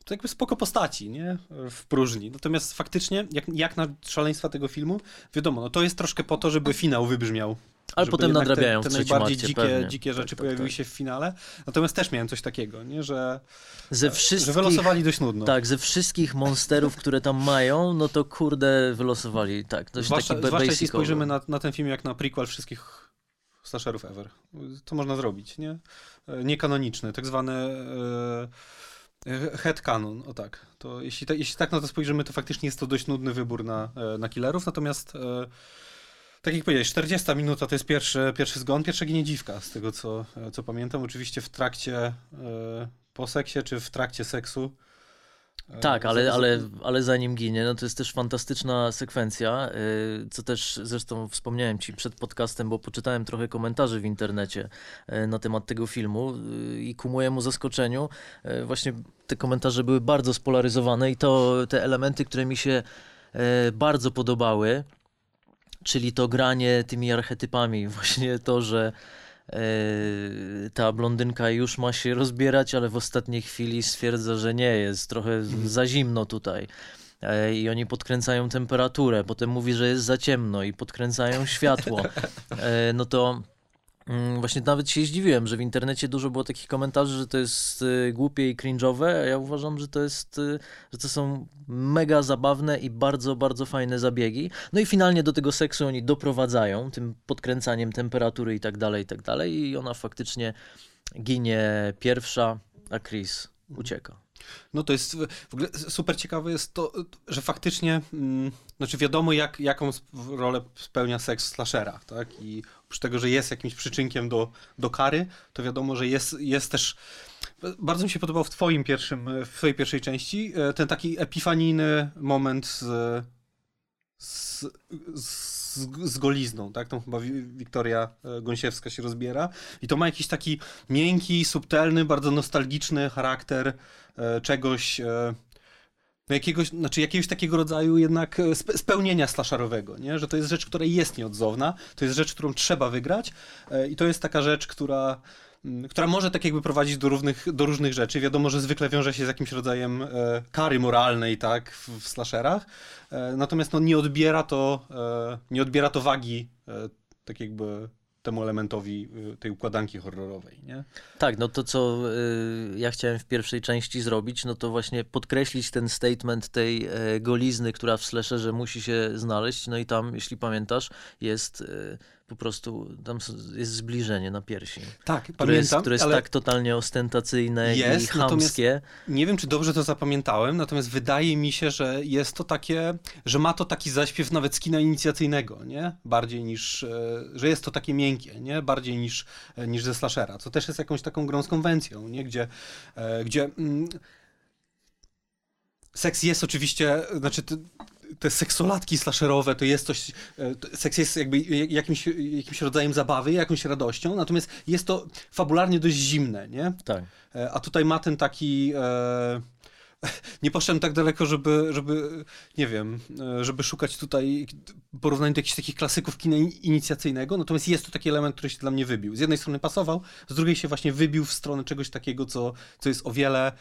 to jakby spoko postaci, nie? W próżni. Natomiast faktycznie, jak, jak na szaleństwa tego filmu, wiadomo, no to jest troszkę po to, żeby finał wybrzmiał. Ale potem nadrabiają te, te najbardziej akcie, dzikie, pewnie. dzikie Tak, rzeczy tak, pojawiły tak. się w finale. Natomiast też miałem coś takiego, nie? Że, Ze że wszystkich... wylosowali dość nudno. Tak, ze wszystkich monsterów, które tam mają, no to kurde wylosowali. Tak, dość zwłaszcza taki zwłaszcza jeśli spojrzymy na, na ten film jak na prequel wszystkich slasherów ever. To można zrobić, nie? E, Niekanoniczny, tak zwany e, e, head canon, o tak. To jeśli, ta, jeśli tak na to spojrzymy, to faktycznie jest to dość nudny wybór na, e, na killerów, natomiast e, tak jak powiedziałeś, 40 minuta to jest pierwszy, pierwszy zgon, pierwsza ginie dziwka, z tego co, e, co pamiętam. Oczywiście w trakcie, e, po seksie, czy w trakcie seksu. E, Tak, ale, ale, ale zanim ginie, no to jest też fantastyczna sekwencja, y, co też zresztą wspomniałem ci przed podcastem, bo poczytałem trochę komentarzy w internecie y, na temat tego filmu y, i ku mojemu zaskoczeniu właśnie te komentarze były bardzo spolaryzowane i to te elementy, które mi się bardzo podobały, czyli to granie tymi archetypami, właśnie to, że ta blondynka już ma się rozbierać, ale w ostatniej chwili stwierdza, że nie jest, trochę za zimno tutaj. E, I oni podkręcają temperaturę, potem mówi, że jest za ciemno i podkręcają światło. E, No to właśnie nawet się zdziwiłem, że w internecie dużo było takich komentarzy, że to jest y, głupie i cringe'owe, a ja uważam, że to jest, y, że to są mega zabawne i bardzo, bardzo fajne zabiegi. No i finalnie do tego seksu oni doprowadzają tym podkręcaniem temperatury i tak dalej, i tak dalej i ona faktycznie ginie pierwsza, a Chris ucieka. No to jest w ogóle super ciekawe jest to, że faktycznie, mm, znaczy wiadomo jak, jaką rolę spełnia seks slashera, tak? I oprócz tego, że jest jakimś przyczynkiem do, do kary, to wiadomo, że jest, jest też bardzo mi się podobał w twoim pierwszym, w twojej pierwszej części e, ten taki epifanijny moment z, z, z, z golizną, tak? Tam chyba Wi- Wiktoria e, Gąsiewska się rozbiera i to ma jakiś taki miękki, subtelny, bardzo nostalgiczny charakter e, czegoś, e, no jakiegoś, znaczy jakiegoś takiego rodzaju jednak spe- spełnienia slasherowego, nie? Że to jest rzecz, która jest nieodzowna, to jest rzecz, którą trzeba wygrać i to jest taka rzecz, która która może tak jakby prowadzić do różnych, do różnych rzeczy. Wiadomo, że zwykle wiąże się z jakimś rodzajem e, kary moralnej, tak, w, w slasherach. E, natomiast no, nie odbiera to, e, nie odbiera to wagi tak jakby temu elementowi tej układanki horrorowej, nie? Tak, no to co ja chciałem w pierwszej części zrobić, no to właśnie podkreślić ten statement tej golizny, która w slasherze musi się znaleźć, no i tam, jeśli pamiętasz, jest po prostu, tam jest zbliżenie na piersi. Tak, które pamiętam, jest, które jest tak totalnie ostentacyjne Jest, i chamskie. nie wiem, czy dobrze to zapamiętałem, natomiast wydaje mi się, że jest to takie, że ma to taki zaśpiew nawet z kina inicjacyjnego, nie? Bardziej niż, e, że jest to takie miękkie, nie? Bardziej niż, e, niż ze slashera, co też jest jakąś taką grą z konwencją, nie? Gdzie, e, gdzie mm, seks jest oczywiście, znaczy te, seksolatki slasherowe to jest coś, e, seks jest jakby jakimś, jakimś rodzajem zabawy, jakąś radością, natomiast jest to fabularnie dość zimne, nie? Tak. E, A tutaj ma ten taki. E, nie poszedłem tak daleko, żeby, żeby, nie wiem, e, żeby szukać tutaj porównań do jakichś takich klasyków kina in- inicjacyjnego, natomiast jest to taki element, który się dla mnie wybił. Z jednej strony pasował, z drugiej się właśnie wybił w stronę czegoś takiego, co, co jest o wiele.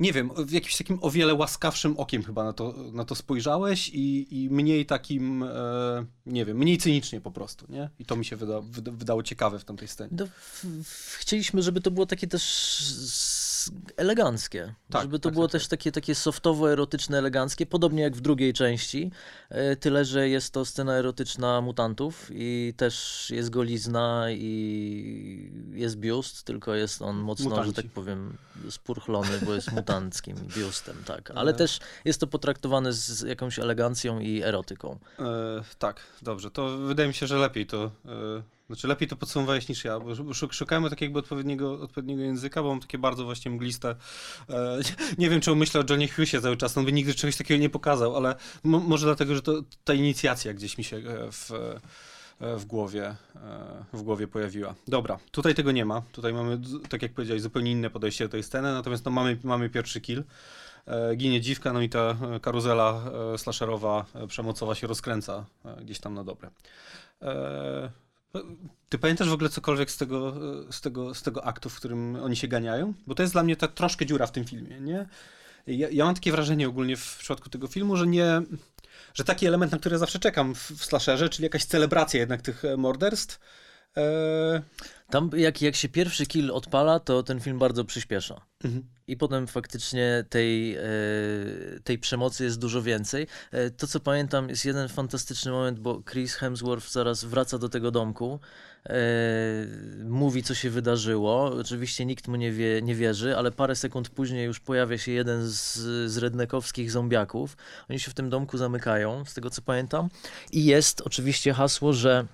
Nie wiem, w jakimś takim o wiele łaskawszym okiem chyba na to, na to spojrzałeś i, i mniej takim, e, nie wiem, mniej cynicznie po prostu, nie? I to mi się wyda, wyda, wydało ciekawe w tamtej scenie. No, chcieliśmy, żeby to było takie też eleganckie. Tak, żeby to tak, było tak, też takie, takie softowo-erotyczne, eleganckie, podobnie jak w drugiej części. E, Tyle, że jest to scena erotyczna mutantów i też jest golizna i jest biust, tylko jest on mocno, że Mutanci. tak powiem, spurchlony, bo jest mutanckim biustem, tak. Ale E. też jest to potraktowane z jakąś elegancją i erotyką. E, tak, dobrze. To wydaje mi się, że lepiej to. E, znaczy lepiej to podsumowałeś niż ja, bo szuk- szukałem tak jakby odpowiedniego, odpowiedniego języka, bo mam takie bardzo właśnie mgliste. E, nie wiem, czemu myślę o Johnie Hughesie cały czas, on by nigdy czegoś takiego nie pokazał, ale mo- może dlatego, że to ta inicjacja gdzieś mi się e, w, e, w głowie, e, w głowie pojawiła. Dobra, tutaj tego nie ma. Tutaj mamy, tak jak powiedziałeś, zupełnie inne podejście do tej sceny, natomiast no, mamy, mamy pierwszy kill. Ginie dziwka, no i ta karuzela slasherowa, przemocowa się rozkręca gdzieś tam na dobre. Ty pamiętasz w ogóle cokolwiek z tego, e, z, tego, z tego aktu, w którym oni się ganiają? Bo to jest dla mnie ta troszkę dziura w tym filmie, nie? Ja, ja mam takie wrażenie ogólnie w przypadku tego filmu, że nie... Że taki element, na który zawsze czekam w, w slasherze, czyli jakaś celebracja jednak tych e, morderstw, e, Tam jak, jak się pierwszy kill odpala, to ten film bardzo przyspiesza. mhm. I potem faktycznie tej, e, tej przemocy jest dużo więcej. E, To, co pamiętam, jest jeden fantastyczny moment, bo Chris Hemsworth zaraz wraca do tego domku, e, mówi, co się wydarzyło. Oczywiście nikt mu nie, wie, nie wierzy, ale parę sekund później już pojawia się jeden z, z rednekowskich zombiaków. Oni się w tym domku zamykają, z tego co pamiętam. I jest oczywiście hasło, że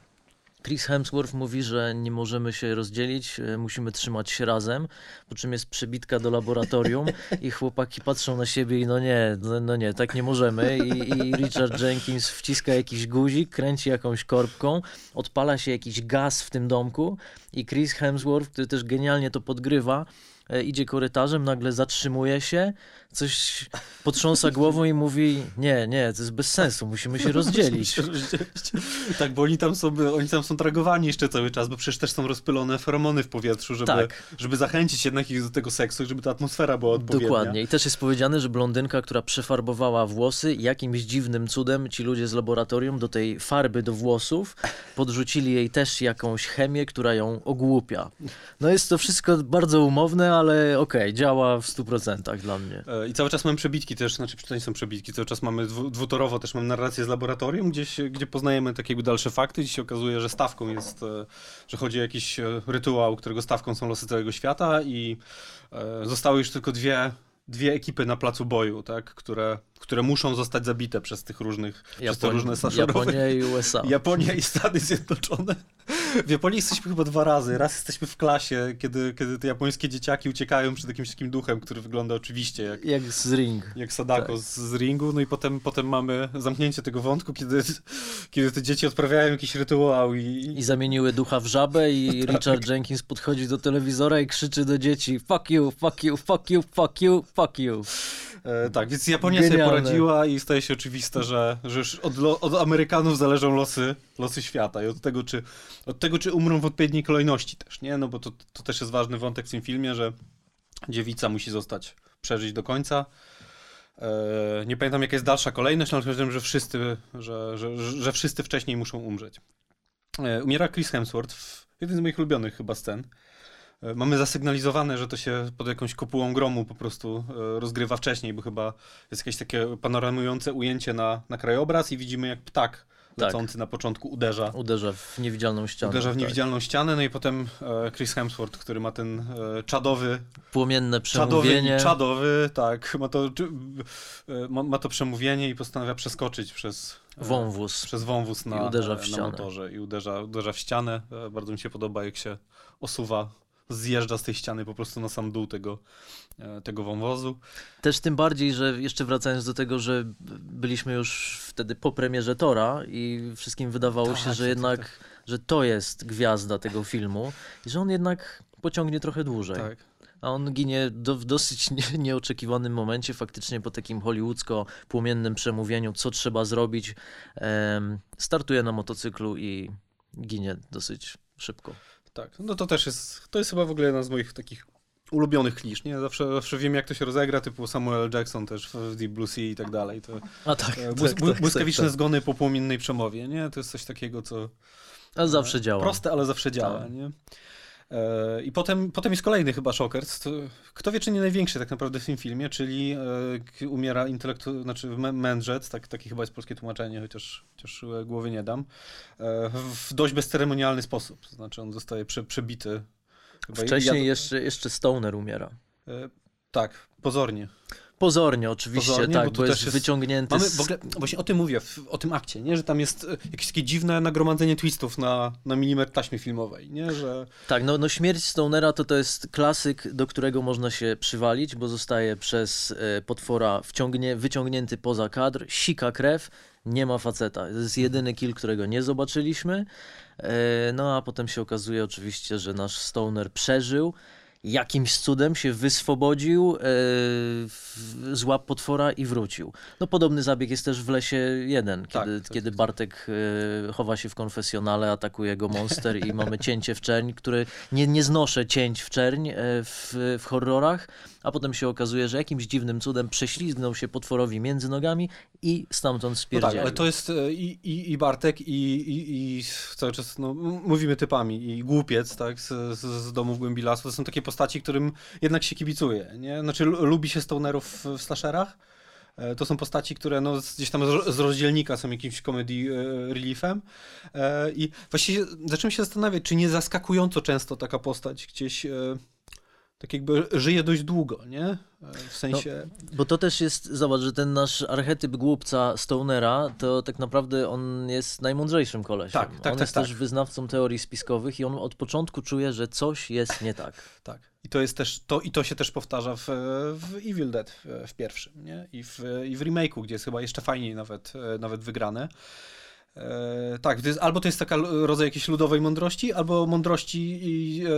Chris Hemsworth mówi, że nie możemy się rozdzielić, e, musimy trzymać się razem, po czym jest przebitka do laboratorium i chłopaki patrzą na siebie i no nie, no, no nie, tak nie możemy. I, i Richard Jenkins wciska jakiś guzik, kręci jakąś korbką, odpala się jakiś gaz w tym domku i Chris Hemsworth, który też genialnie to podgrywa, e, idzie korytarzem, nagle zatrzymuje się, coś potrząsa głową i mówi nie, nie, to jest bez sensu, musimy się rozdzielić. Musimy się rozdzielić. Tak, bo oni tam, są, oni tam są tragowani jeszcze cały czas, bo przecież też są rozpylone feromony w powietrzu, żeby, Tak. żeby zachęcić jednak ich do tego seksu, żeby ta atmosfera była odpowiednia. Dokładnie. I też jest powiedziane, że blondynka, która przefarbowała włosy, jakimś dziwnym cudem ci ludzie z laboratorium do tej farby do włosów podrzucili jej też jakąś chemię, która ją ogłupia. No jest to wszystko bardzo umowne, ale okej, działa w 100% dla mnie. I cały czas mamy przebitki też, znaczy to nie są przebitki, cały czas mamy dwu, dwutorowo też mamy narrację z laboratorium, gdzieś, gdzie poznajemy takie dalsze fakty, gdzie się okazuje, że stawką jest, e, że chodzi o jakiś e, rytuał, którego stawką są losy całego świata i e, zostały już tylko dwie, dwie ekipy na placu boju, tak, które, które muszą zostać zabite przez tych różnych, przez te różne Japonia i USA. Japonia i Stany Zjednoczone. W Japonii jesteśmy chyba dwa razy. Raz jesteśmy w klasie, kiedy, kiedy te japońskie dzieciaki uciekają przed jakimś takim duchem, który wygląda oczywiście jak, Jak z Ring. jak Sadako Tak. z, z ringu. No i potem, potem mamy zamknięcie tego wątku, kiedy, kiedy te dzieci odprawiają jakiś rytuał i, I zamieniły ducha w żabę i Tak. Richard Jenkins podchodzi do telewizora i krzyczy do dzieci fuck you, fuck you, fuck you, fuck you, fuck you. E, tak, więc Japonia sobie Genialne. poradziła i staje się oczywiste, że, że już od, od Amerykanów zależą losy, losy świata i od tego, czy, od tego, czy umrą w odpowiedniej kolejności też, nie? No bo to, to też jest ważny wątek w tym filmie, że dziewica musi zostać, przeżyć do końca. E, nie pamiętam jaka jest dalsza kolejność, ale wiem, że wszyscy, że, że, że wszyscy wcześniej muszą umrzeć. E, umiera Chris Hemsworth w jeden z moich ulubionych chyba scen. E, mamy zasygnalizowane, że to się pod jakąś kopułą gromu po prostu e, rozgrywa wcześniej, bo chyba jest jakieś takie panoramujące ujęcie na, na krajobraz i widzimy jak ptak Tak. lecący na początku uderza. Uderza w niewidzialną ścianę. Uderza w tak. niewidzialną ścianę, no i potem e, Chris Hemsworth, który ma ten czadowy, Płomienne czadowy, przemówienie. i czadowy, tak, ma to, ma, ma to przemówienie i postanawia przeskoczyć przez Wąwóz. przez wąwóz na, I uderza w na ścianę. motorze i uderza, uderza w ścianę. Bardzo mi się podoba, jak się osuwa, zjeżdża z tej ściany po prostu na sam dół tego, e, tego wąwozu. Też tym bardziej, że jeszcze wracając do tego, że byliśmy już wtedy po premierze Tora i wszystkim wydawało Tak, się, tak, że tak, jednak, że to jest gwiazda tego filmu i że on jednak pociągnie trochę dłużej. Tak. A on ginie do, w dosyć nie, nieoczekiwanym momencie, faktycznie po takim hollywoodzko-płomiennym przemówieniu, co trzeba zrobić. Startuje na motocyklu i ginie dosyć szybko. Tak, no to też jest, to jest chyba w ogóle jedna z moich takich ulubionych klisz, nie? Zawsze, zawsze wiem, jak to się rozegra, typu Samuel. Jackson też w Deep Blue Sea i tak dalej. To, A tak, e, tak, błys- tak, tak, błyskawiczne tak. zgony po płomiennej przemowie, nie? To jest coś takiego, co... A zawsze działa. Proste, ale zawsze działa, Tak. nie? E, I potem, potem jest kolejny chyba szoker. to- Kto wie, czy nie największy tak naprawdę w tym filmie, czyli e, umiera intelektu, znaczy mę- mędrzec, tak, takie chyba jest polskie tłumaczenie, chociaż, chociaż e, głowy nie dam, w dość bezceremonialny sposób. Znaczy on zostaje prze, przebity. Chyba Wcześniej jad- jeszcze, jeszcze Stoner umiera. Tak, pozornie. Pozornie oczywiście, Pozornie, tak, bo bo, jest, jest- wyciągnięty Mamy z... w ogóle, właśnie o tym mówię, w, o tym akcie, nie? że tam jest e, jakieś takie dziwne nagromadzenie twistów na, na milimetr taśmy filmowej, nie? że Tak, no, no śmierć Stonera to to jest klasyk, do którego można się przywalić, bo zostaje przez e, potwora wciągnie, wyciągnięty poza kadr, sika krew, nie ma faceta. To jest jedyny kill, którego nie zobaczyliśmy. E, no a potem się okazuje oczywiście, że nasz Stoner przeżył. Jakimś cudem się wyswobodził e, z łap potwora i wrócił. No podobny zabieg jest też w Lesie 1, Tak, kiedy, tak, kiedy tak. Bartek e, chowa się w konfesjonale, atakuje go monster i mamy cięcie w czerń, który nie, nie znoszę cięć w czerń e, w, w horrorach, a potem się okazuje, że jakimś dziwnym cudem prześlizgnął się potworowi między nogami i stamtąd No tak, spierdzielił. ale to jest e, i, i, i Bartek, i, i, i cały czas no, mówimy typami, i głupiec, tak, z, z, domu w głębi lasu. To są takie postaci, którym jednak się kibicuje, nie? Znaczy lu- lubi się stonerów w, slasherach. E, To są postaci, które no, gdzieś tam z, rozdzielnika są jakimś comedy e, reliefem. I właściwie zacząłem się zastanawiać, czy nie zaskakująco często taka postać gdzieś tak jakby żyje dość długo, nie? W sensie... Bo to też jest, zobacz, że ten nasz archetyp głupca Stonera, to tak naprawdę on jest najmądrzejszym kolesiem. Tak, tak, on tak, jest tak. też wyznawcą teorii spiskowych i on od początku czuje, że coś jest nie tak. Tak. I to jest też to, i to się też powtarza w, w Evil Dead w, w pierwszym, nie? I w, i w remake'u, gdzie jest chyba jeszcze fajniej nawet, e, nawet wygrane. E, tak, to jest, albo to jest taka rodzaj jakiejś ludowej mądrości, albo mądrości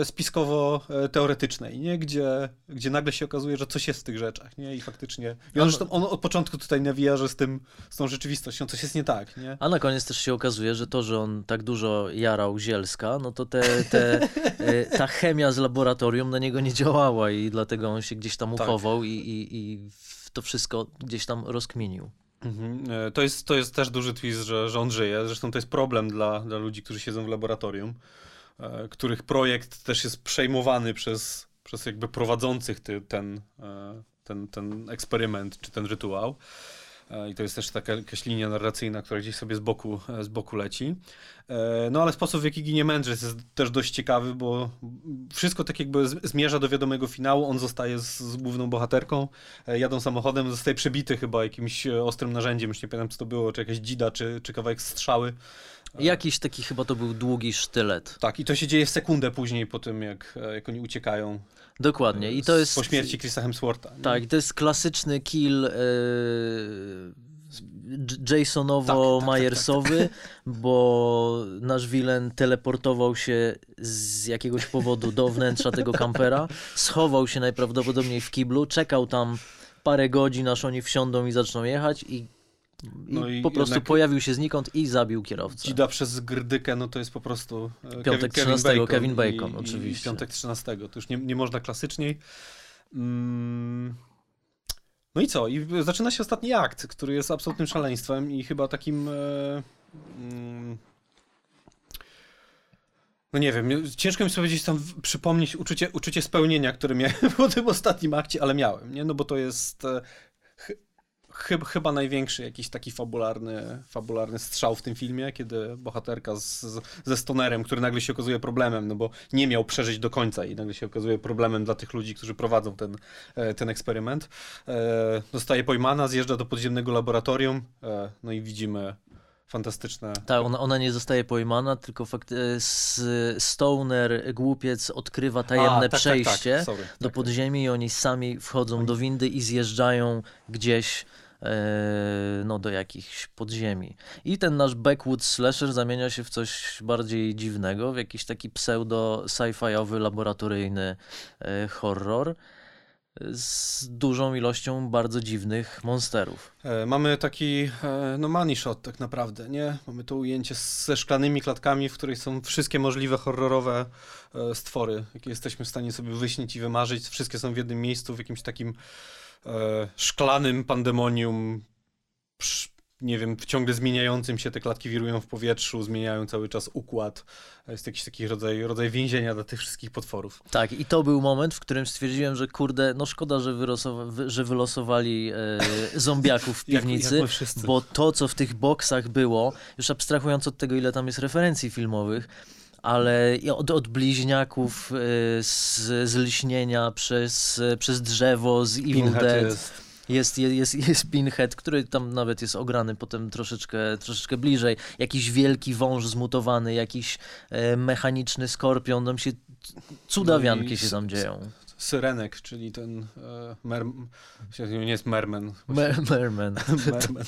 e, spiskowo-teoretycznej, nie? Gdzie, gdzie nagle się okazuje, że coś jest w tych rzeczach, nie? I faktycznie... I on, zresztą, on od początku tutaj nawija, że z tym, z tą rzeczywistością coś jest nie tak, nie? A na koniec też się okazuje, że to, że on tak dużo jarał zielska, no to te, te, e, ta chemia z laboratorium na niego nie działała i dlatego on się gdzieś tam Tak. uchował i, i, i to wszystko gdzieś tam rozkminił. Mhm. E, To jest, to jest też duży twist, że, że on żyje. Zresztą to jest problem dla, dla ludzi, którzy siedzą w laboratorium, e, których projekt też jest przejmowany przez, przez jakby prowadzących ty, ten, e, ten, ten eksperyment czy ten rytuał. E, I to jest też taka jakaś linia narracyjna, która gdzieś sobie z boku, e, z boku leci. E, No ale sposób, w jaki ginie mędrzec jest też dość ciekawy, bo wszystko tak jakby zmierza do wiadomego finału. On zostaje z, z główną bohaterką, jadą samochodem, zostaje przebity chyba jakimś ostrym narzędziem, już nie pamiętam co to było, czy jakaś dzida, czy, czy kawałek strzały. Jakiś taki chyba to był długi sztylet. Tak, i to się dzieje w sekundę później po tym, jak, e, jak oni uciekają Dokładnie. I to jest. po śmierci Chrisa Hemswortha. nie? Tak, to jest klasyczny kill e, J- Tak, Jasonowo-Majersowy, bo nasz wilen teleportował się z jakiegoś powodu do wnętrza tego kampera, schował się najprawdopodobniej w kiblu, czekał tam parę godzin, aż oni wsiądą i zaczną jechać i, i, No i po prostu pojawił się znikąd i zabił kierowcę. Dzida przez grdykę, no to jest po prostu e, Piątek Kevin, 13, Kevin Bacon, i, i oczywiście. Piątek 13, to już nie, nie można klasyczniej. Mm, No i co? I zaczyna się ostatni akt, który jest absolutnym szaleństwem i chyba takim. E, mm, no nie wiem, ciężko mi sobie powiedzieć tam przypomnieć uczucie, uczucie spełnienia, które miałem po tym ostatnim akcie, ale miałem, nie? No bo to jest e, ch chyba największy jakiś taki fabularny, fabularny strzał w tym filmie, kiedy bohaterka z, ze stonerem, który nagle się okazuje problemem, no bo nie miał przeżyć do końca i nagle się okazuje problemem dla tych ludzi, którzy prowadzą ten, e, ten eksperyment. E, zostaje pojmana, zjeżdża do podziemnego laboratorium, no i widzimy fantastyczne. Tak, ona, ona nie zostaje pojmana, tylko fakt, e, Stoner, głupiec, odkrywa tajemne A, tak, przejście tak, tak, Sorry, do tak, podziemi i oni sami wchodzą do windy i zjeżdżają gdzieś e, no, do jakichś podziemi. I ten nasz backwood slasher zamienia się w coś bardziej dziwnego, w jakiś taki pseudo sci-fiowy, laboratoryjny e, horror z dużą ilością bardzo dziwnych monsterów. E, mamy taki e, no money shot tak naprawdę, nie? Mamy to ujęcie ze szklanymi klatkami, w których są wszystkie możliwe horrorowe e, stwory, jakie jesteśmy w stanie sobie wyśnić i wymarzyć. Wszystkie są w jednym miejscu, w jakimś takim szklanym pandemonium nie wiem, w ciągle zmieniającym się te klatki wirują w powietrzu, zmieniają cały czas układ. Jest jakiś taki rodzaj, rodzaj więzienia dla tych wszystkich potworów. Tak, i to był moment, w którym stwierdziłem, że kurde, no szkoda, że, wylosowa- że wylosowali e, zombiaków w piwnicy, jak, jak bo to, co w tych boksach było, już abstrahując od tego, ile tam jest referencji filmowych, ale od, od bliźniaków e, z, z lśnienia przez, przez drzewo, z Evil Dead. Jest jest, jest, jest Pinhead, który tam nawet jest ograny potem troszeczkę, troszeczkę bliżej. Jakiś wielki wąż zmutowany, jakiś e, mechaniczny skorpion, tam się cudawianki no się tam dzieją. Syrenek, czyli ten e, mer... nie jest merman. Mer merman. merman.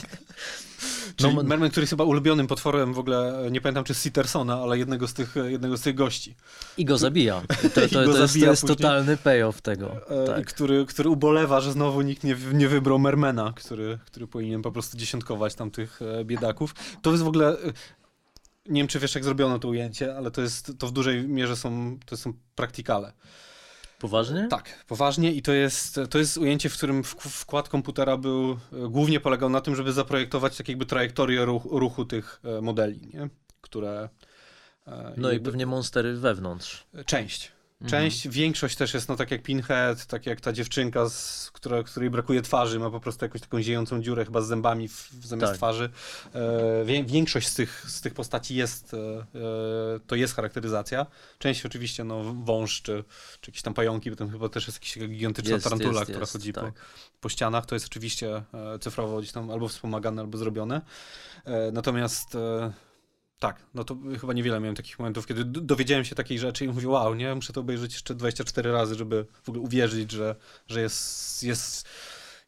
Czyli no, Merman, który jest chyba ulubionym potworem w ogóle, nie pamiętam czy Sittersona, ale jednego z tych, jednego z tych gości. I go zabija. To, to, to, to jest, to jest totalny payoff tego. E, tak. który, który ubolewa, że znowu nikt nie, nie wybrał Mermana, który, który powinien po prostu dziesiątkować tam tych e, biedaków. To jest w ogóle... E, nie wiem, czy wiesz, jak zrobiono to ujęcie, ale to jest, to w dużej mierze są, to są praktykale. Poważnie? Tak, poważnie i to jest, to jest ujęcie, w którym wkład komputera był, e, głównie polegał na tym, żeby zaprojektować tak jakby trajektorię ruchu, ruchu tych e, modeli, nie? które... E, no i pewnie monstery wewnątrz. Część. Mhm. Część, mhm. większość też jest, no tak jak Pinhead, tak jak ta dziewczynka, z, która, której brakuje twarzy, ma po prostu jakąś taką ziejącą dziurę chyba z zębami w, zamiast tak. twarzy. E, większość z tych, z tych postaci jest, e, e to jest charakteryzacja. Część oczywiście, no wąż, czy, czy jakieś tam pająki, bo tam chyba też jest jakaś gigantyczna jest, tarantula, jest, która jest, chodzi tak. po, po ścianach. To jest oczywiście e, cyfrowo gdzieś tam albo wspomagane, albo zrobione. E, natomiast tak, no to chyba niewiele miałem takich momentów, kiedy dowiedziałem się takiej rzeczy i mówię, wow, nie, muszę to obejrzeć jeszcze 24 razy, żeby w ogóle uwierzyć, że, że jest, jest,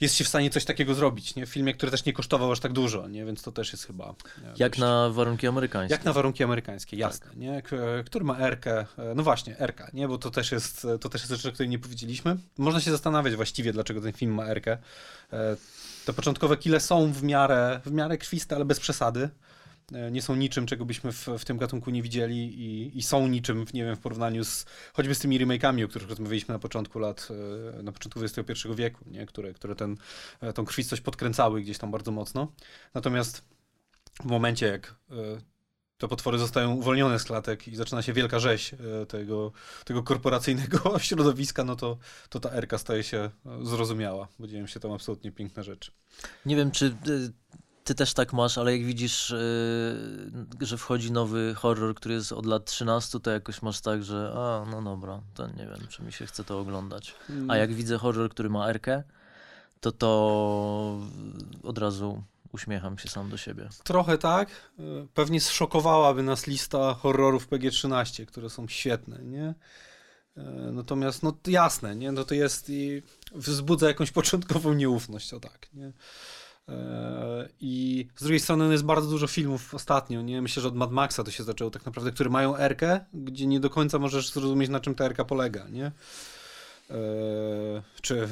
jest się w stanie coś takiego zrobić, nie? W filmie, który też nie kosztował aż tak dużo, nie? Więc to też jest chyba... Nie, jak dość... na warunki amerykańskie. Jak na warunki amerykańskie, jasne, tak. nie? Który ma Erkę, e, no właśnie, Erka, nie? Bo to też jest, to też jest rzecz, o której nie powiedzieliśmy. Można się zastanawiać właściwie, dlaczego ten film ma Erkę. E, te początkowe kile są w miarę, w miarę krwiste, ale bez przesady. E, nie są niczym, czego byśmy w, w tym gatunku nie widzieli i, i, są niczym, nie wiem, w porównaniu z choćby z tymi remake'ami, o których rozmawialiśmy na początku lat, e, na początku XXI wieku, nie? Które, które ten, e, tą krwistość podkręcały gdzieś tam bardzo mocno. Natomiast w momencie, jak te potwory zostają uwolnione z klatek i zaczyna się wielka rzeź tego, tego korporacyjnego środowiska, no to, to ta erka staje się zrozumiała, bo dzieją się tam absolutnie piękne rzeczy. Nie wiem, czy ty też tak masz, ale jak widzisz, yy, że wchodzi nowy horror, który jest od lat 13, to jakoś masz tak, że a, no dobra, to nie wiem, czy mi się chce to oglądać. A jak widzę horror, który ma erkę, to to od razu uśmiecham się sam do siebie. Trochę tak. Pewnie zszokowałaby nas lista horrorów PG-13, które są świetne, nie? Y, natomiast, no jasne, nie? No to jest i wzbudza jakąś początkową nieufność, o tak, nie? E, I z drugiej strony jest bardzo dużo filmów ostatnio, nie? Myślę, że od Mad Maxa to się zaczęło tak naprawdę, które mają erkę, gdzie nie do końca możesz zrozumieć, na czym ta erka polega, nie? Eee, czy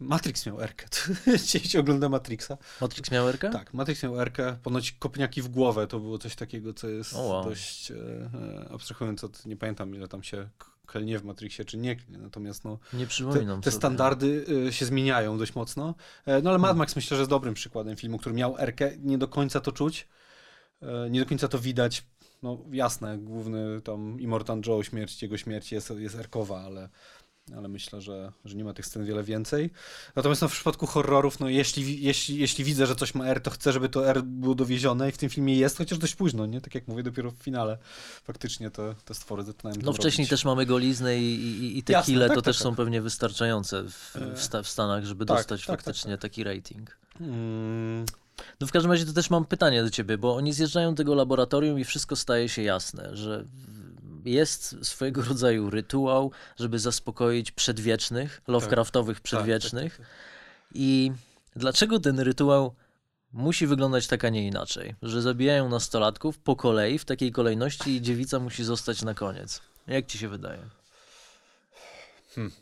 Matrix miał erkę. Dziś ogląda Matrixa. Matrix miał erkę? Tak, Matrix miał erkę. Ponoć kopniaki w głowę to było coś takiego, co jest wow. dość e, abstrahując od, nie pamiętam ile tam się klnie w Matrixie, czy nie klnie. Natomiast no, Nie przypominam te, te standardy y, się zmieniają dość mocno. E, No ale Mad Max myślę, że jest dobrym przykładem filmu, który miał erkę. Nie do końca to czuć, e, nie do końca to widać. No jasne, główny tam Immortan Joe, śmierć, jego śmierć jest, jest erkowa, ale, ale myślę, że, że nie ma tych scen wiele więcej. Natomiast no, w przypadku horrorów, no jeśli, jeśli, jeśli widzę, że coś ma R, to chcę, żeby to R było dowiezione i w tym filmie jest, chociaż dość późno, nie? Tak jak mówię, dopiero w finale faktycznie te, te stwory zaczynają No wcześniej robić. też mamy goliznę i, i, i te Jasne, kile tak, to tak, też tak. są pewnie wystarczające w, w, sta- w Stanach, żeby tak, dostać tak, tak, faktycznie tak. taki rating. Mm, No w każdym razie to też mam pytanie do ciebie, bo oni zjeżdżają do tego laboratorium i wszystko staje się jasne, że jest swojego rodzaju rytuał, żeby zaspokoić przedwiecznych, Lovecraftowych przedwiecznych. tak, tak, tak. I dlaczego ten rytuał musi wyglądać tak, a nie inaczej? Że zabijają nastolatków po kolei, w takiej kolejności i dziewica musi zostać na koniec. Jak ci się wydaje? Hmm.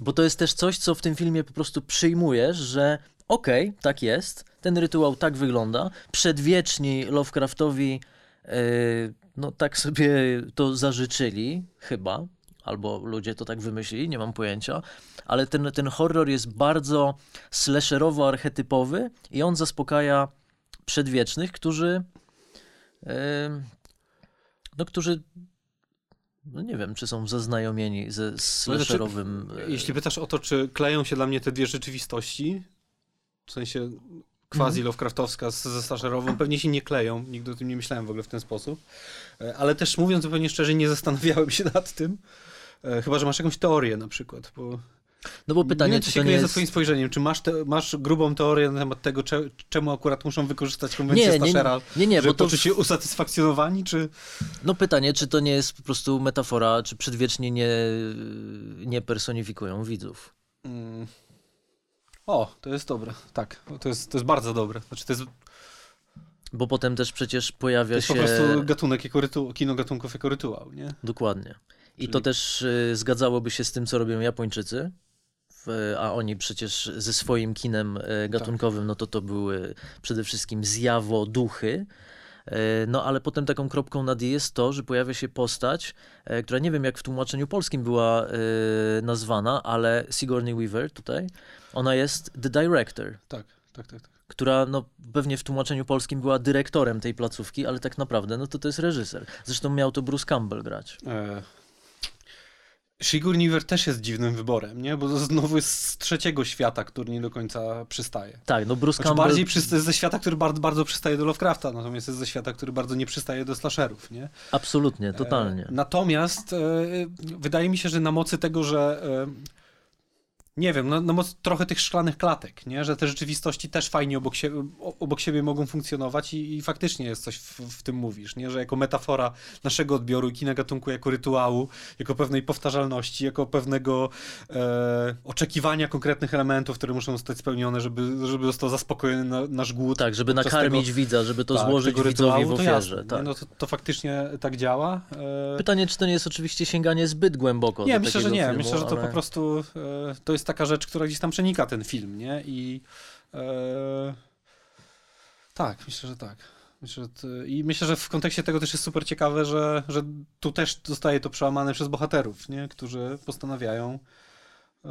Bo to jest też coś, co w tym filmie po prostu przyjmujesz, że okej, tak jest, ten rytuał tak wygląda, przedwieczni Lovecraftowi yy, no tak sobie to zażyczyli, chyba, albo ludzie to tak wymyślili, nie mam pojęcia, ale ten, ten horror jest bardzo slasherowo-archetypowy i on zaspokaja przedwiecznych, którzy yy, no którzy no nie wiem, czy są zaznajomieni ze slasherowym... e, Jeśli pytasz o to, czy kleją się dla mnie te dwie rzeczywistości, w sensie quasi Lovecraftowska z, ze slasherową, pewnie się nie kleją, nigdy o tym nie myślałem w ogóle w ten sposób, E, ale też mówiąc zupełnie szczerze, nie zastanawiałem się nad tym, E, chyba, że masz jakąś teorię na przykład, bo No bo nie pytanie, wiem, czy czy to się nie kryje za jest... twoim spojrzeniem, czy masz, te, masz grubą teorię na temat tego, cze, czemu akurat muszą wykorzystać konwencję Nie, nie, nie, nie, żeby bo to... poczuć się usatysfakcjonowani, czy... No pytanie, czy to nie jest po prostu metafora, czy przedwiecznie nie, nie personifikują widzów? Mm. O, to jest dobre, tak, to jest, to jest bardzo dobre, znaczy to jest Bo potem też przecież pojawia To jest się... po prostu gatunek jako rytuał, kino gatunków jako rytuał, nie? Dokładnie. I Czyli- to też y, zgadzałoby się z tym, co robią Japończycy, w, a oni przecież ze swoim kinem y, gatunkowym, no to to były przede wszystkim zjawo, duchy. Y, No ale potem taką kropką nad i jest to, że pojawia się postać, y, która nie wiem jak w tłumaczeniu polskim była y, nazwana, ale Sigourney Weaver tutaj, ona jest the director, Tak, tak, tak. tak. która no, pewnie w tłumaczeniu polskim była dyrektorem tej placówki, ale tak naprawdę no to to jest reżyser. Zresztą miał to Bruce Campbell grać. E... Sigourney Weaver też jest dziwnym wyborem, nie? Bo to znowu jest z trzeciego świata, który nie do końca przystaje. Tak, no Bruce Znaczy Campbell... bardziej przysta- jest ze świata, który bardzo, bardzo przystaje do Lovecrafta, natomiast jest ze świata, który bardzo nie przystaje do slasherów, nie? Absolutnie, totalnie. E, natomiast e, wydaje mi się, że na mocy tego, że e, nie wiem, na mocy trochę tych szklanych klatek, nie? że te rzeczywistości też fajnie obok, sie, obok siebie mogą funkcjonować i, i faktycznie jest coś w, w tym mówisz, nie? że jako metafora naszego odbioru i kina gatunku jako rytuału, jako pewnej powtarzalności, jako pewnego e, oczekiwania konkretnych elementów, które muszą zostać spełnione, żeby, żeby został zaspokojony na, nasz głód. Tak, żeby nakarmić widza, żeby to tak, złożyć tego widzowi w to ofierze. jasne, nie? tak. No to, to faktycznie tak działa. E, Pytanie, czy to nie jest oczywiście sięganie zbyt głęboko nie, myślę, że nie. filmu, myślę, że to ale... po prostu e, to jest taka rzecz, która gdzieś tam przenika ten film, nie? I e, tak, myślę, że tak. Myślę, że to, I myślę, że w kontekście tego też jest super ciekawe, że, że tu też zostaje to przełamane przez bohaterów, nie? Którzy postanawiają e,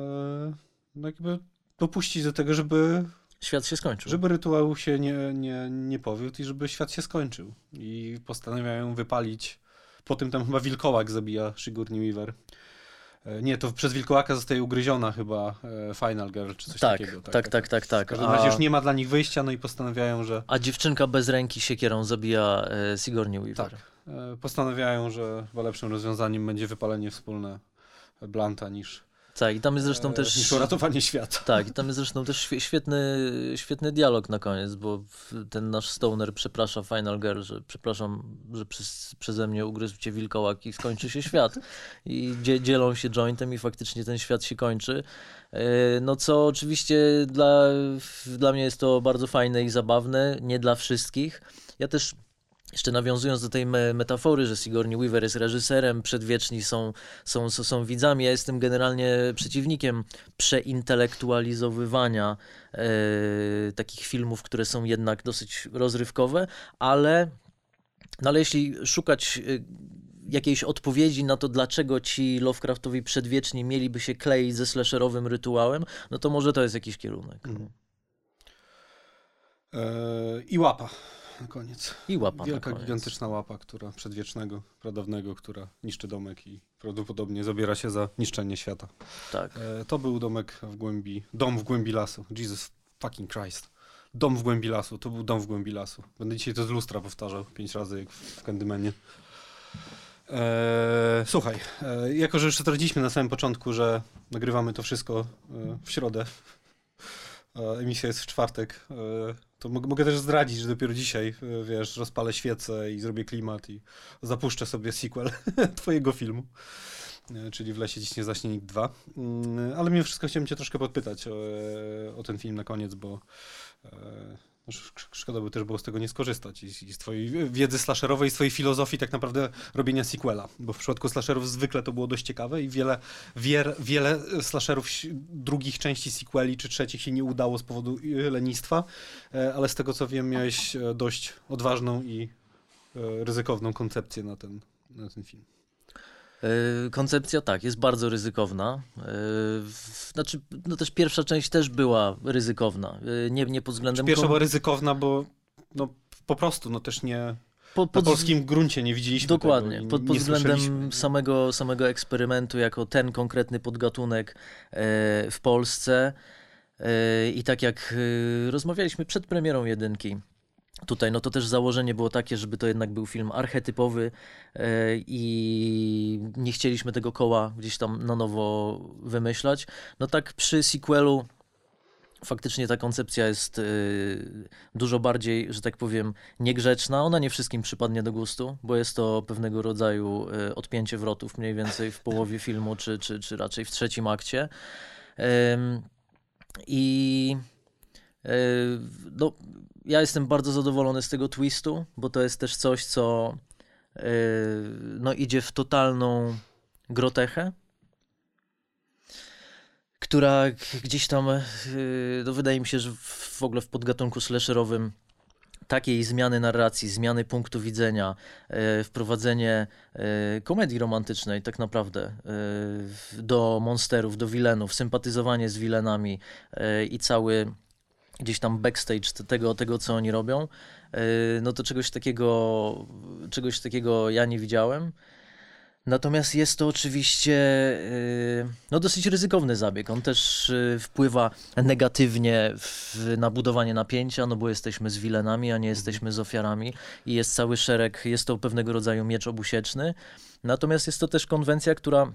no jakby dopuścić do tego, żeby, Świat się skończył. żeby rytuał się nie, nie, nie powiódł i żeby świat się skończył. I postanawiają wypalić. Po tym tam chyba wilkołak zabija Sigourney Weaver. E, Nie, to przez wilkołaka zostaje ugryziona chyba e, Final Girl czy coś tak, takiego. tak, tak, tak, tak. W każdym razie A, już nie ma dla nich wyjścia, no i postanawiają, że a dziewczynka bez ręki siekierą zabija e, Sigourney Weaver. tak, e, postanawiają, że chyba lepszym rozwiązaniem będzie wypalenie wspólne Blanta niż, Tak, i tam jest zresztą e, też... niż uratowanie świata. Tak, i tam jest zresztą też świe- świetny, świetny dialog na koniec, bo ten nasz stoner przeprasza Final Girl, że przepraszam, że przez, przeze mnie ugryzł cię wilkołak i skończy się świat. I dzie, dzielą się jointem i faktycznie ten świat się kończy. E, No co oczywiście dla, dla mnie jest to bardzo fajne i zabawne, nie dla wszystkich. Ja też jeszcze nawiązując do tej me- metafory, że Sigourney Weaver jest reżyserem, przedwieczni są, są, są, są widzami, ja jestem generalnie przeciwnikiem przeintelektualizowywania e, takich filmów, które są jednak dosyć rozrywkowe, ale, no ale jeśli szukać e, jakiejś odpowiedzi na to, dlaczego ci Lovecraftowi przedwieczni mieliby się kleić ze slasherowym rytuałem, no to może to jest jakiś kierunek. Eee, I łapa na koniec. I łapa Wielka, gigantyczna łapa, która przedwiecznego, pradawnego, która niszczy domek i prawdopodobnie zabiera się za niszczenie świata. Tak. E, to był domek w głębi, dom w głębi lasu. Jesus fucking Christ. Dom w głębi lasu, to był dom w głębi lasu. Będę dzisiaj to z lustra powtarzał pięć razy, jak w Candymanie. E, słuchaj, e, jako że już straciliśmy na samym początku, że nagrywamy to wszystko e, w środę, emisja jest w czwartek, e, to mogę, też zdradzić, że dopiero dzisiaj, e, wiesz, rozpalę świecę i zrobię klimat i zapuszczę sobie sequel twojego filmu. E, czyli w lesie dziś nie zaśnie nikt 2. Mm, Ale mimo wszystko chciałem cię troszkę podpytać o, o ten film na koniec, bo e, sz- szkoda by też było z tego nie skorzystać i, i z twojej wiedzy slasherowej, z twojej filozofii tak naprawdę robienia sequela, bo w przypadku slasherów zwykle to było dość ciekawe i wiele, wier, wiele slasherów ś- drugich części sequeli czy trzecich się nie udało z powodu e, lenistwa, e, ale z tego co wiem miałeś e, dość odważną i e, ryzykowną koncepcję na ten, na ten film. E, Koncepcja tak, jest bardzo ryzykowna. W- Znaczy, no też pierwsza część też była ryzykowna. E, Nie, nie pod względem. Pierwsza kom- była ryzykowna, bo no, po prostu, no też nie. po, Na pod, polskim gruncie nie widzieliśmy. Dokładnie, Tego, pod, pod względem samego, samego eksperymentu, jako ten konkretny podgatunek e, w Polsce. E, I tak jak e, rozmawialiśmy przed premierą jedynki, tutaj, no to też założenie było takie, żeby to jednak był film archetypowy i nie chcieliśmy tego koła gdzieś tam na nowo wymyślać. No tak przy sequelu faktycznie ta koncepcja jest y, dużo bardziej, że tak powiem, niegrzeczna. Ona nie wszystkim przypadnie do gustu, bo jest to pewnego rodzaju y, odpięcie wrotów mniej więcej w połowie filmu, czy, czy, czy raczej w trzecim akcie. I y, no, ja jestem bardzo zadowolony z tego twistu, bo to jest też coś, co no, idzie w totalną grotechę która gdzieś tam, yy, no wydaje mi się, że w ogóle w podgatunku slasherowym takiej zmiany narracji, zmiany punktu widzenia, yy, wprowadzenie yy, komedii romantycznej tak naprawdę yy, do monsterów, do wilenów, sympatyzowanie z wilenami yy, i cały gdzieś tam backstage tego, tego co oni robią, yy, no to czegoś takiego, czegoś takiego ja nie widziałem. Natomiast jest to oczywiście yy, no dosyć ryzykowny zabieg. On też yy, wpływa negatywnie w, na budowanie napięcia, no bo jesteśmy z wilenami, a nie jesteśmy z ofiarami i jest cały szereg, jest to pewnego rodzaju miecz obusieczny. Natomiast jest to też konwencja, która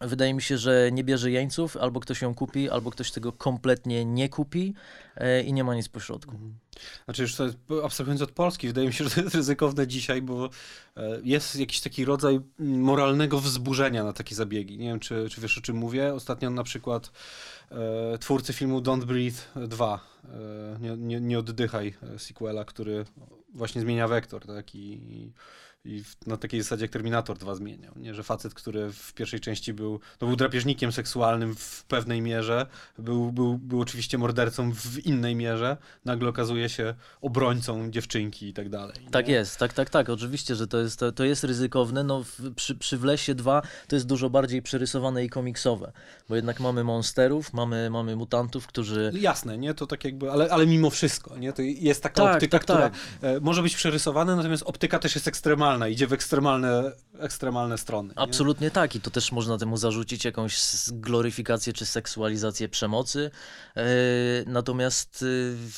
wydaje mi się, że nie bierze jeńców, albo ktoś ją kupi, albo ktoś tego kompletnie nie kupi yy, i nie ma nic pośrodku. Znaczy już to abstrahując od Polski, wydaje mi się, że to jest ryzykowne dzisiaj, bo e, jest jakiś taki rodzaj moralnego wzburzenia na takie zabiegi. Nie wiem, czy, czy wiesz o czym mówię. Ostatnio na przykład e, twórcy filmu Don't Breathe 2, e, nie, nie, nie oddychaj, e, sequela, który właśnie zmienia wektor, tak, i, i w, na takiej zasadzie jak Terminator 2 zmieniał, nie, że facet, który w pierwszej części był, no był drapieżnikiem seksualnym w pewnej mierze, był, był, był oczywiście mordercą w innej mierze, nagle okazuje się obrońcą dziewczynki i tak dalej. Tak nie? jest, tak, tak, tak. Oczywiście, że to jest, to, to jest ryzykowne. No, w, przy, przy Wlesie 2 to jest dużo bardziej przerysowane i komiksowe, bo jednak mamy monsterów, mamy, mamy mutantów, którzy. Jasne, nie? To tak jakby, ale, ale mimo wszystko, nie? To jest taka Tak, optyka, tak, która tak. e, może być przerysowana, natomiast optyka też jest ekstremalna, idzie w ekstremalne, ekstremalne strony. nie? Absolutnie tak, i to też można temu zarzucić jakąś gloryfikację czy seksualizację przemocy. E, Natomiast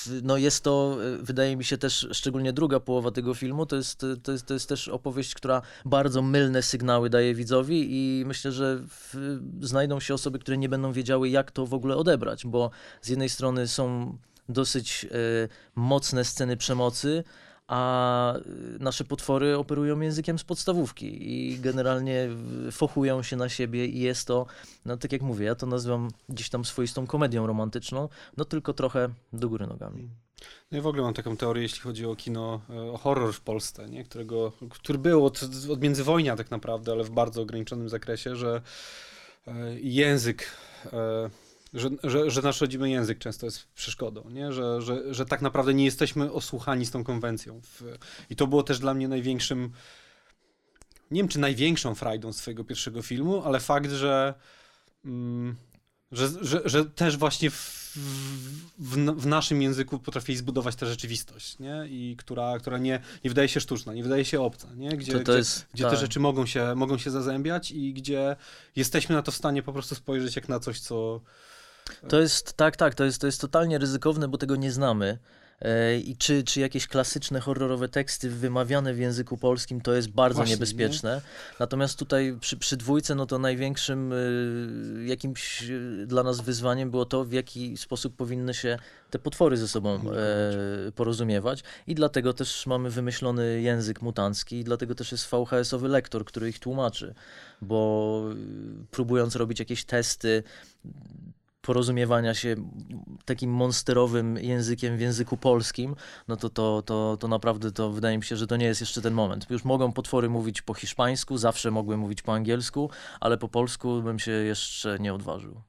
e, no jest to, e, wydaje mi się też, szczególnie druga połowa tego filmu, to jest, to jest, to jest też opowieść, która bardzo mylne sygnały daje widzowi i myślę, że w, znajdą się osoby, które nie będą wiedziały, jak to w ogóle odebrać, bo z jednej strony są dosyć e, mocne sceny przemocy, a y, nasze potwory operują językiem z podstawówki i generalnie fochują się na siebie i jest to, no tak jak mówię, ja to nazywam gdzieś tam swoistą komedią romantyczną, no tylko trochę do góry nogami. No i w ogóle mam taką teorię, jeśli chodzi o kino, e, o horror w Polsce, nie? Którego, który był od, od międzywojnia tak naprawdę, ale w bardzo ograniczonym zakresie, że e, język, e, że, że, że nasz rodzimy język często jest przeszkodą, nie? Że, że, że tak naprawdę nie jesteśmy osłuchani z tą konwencją. I to było też dla mnie największym nie wiem czy największą frajdą swojego pierwszego filmu, ale fakt, że mm, że, że, że też właśnie w, w, w, naszym języku potrafili zbudować tę rzeczywistość, nie? I która, która nie, nie wydaje się sztuczna, nie wydaje się obca, nie? Gdzie, to, to gdzie, jest, gdzie te rzeczy mogą się, mogą się zazębiać i gdzie jesteśmy na to w stanie po prostu spojrzeć jak na coś, co... To jest, tak, tak, to jest, to jest totalnie ryzykowne, bo tego nie znamy. E, I czy, czy jakieś klasyczne horrorowe teksty wymawiane w języku polskim to jest bardzo Właśnie, niebezpieczne. Nie? Natomiast tutaj przy, przy dwójce, no to największym y, jakimś y, dla nas wyzwaniem było to, w jaki sposób powinny się te potwory ze sobą e, porozumiewać. I dlatego też mamy wymyślony język mutancki, i dlatego też jest VHS-owy lektor, który ich tłumaczy. Bo próbując robić jakieś testy, porozumiewania się takim monsterowym językiem w języku polskim, no to, to, to, to naprawdę to wydaje mi się, że to nie jest jeszcze ten moment. Już mogą potwory mówić po hiszpańsku, zawsze mogły mówić po angielsku, ale po polsku bym się jeszcze nie odważył.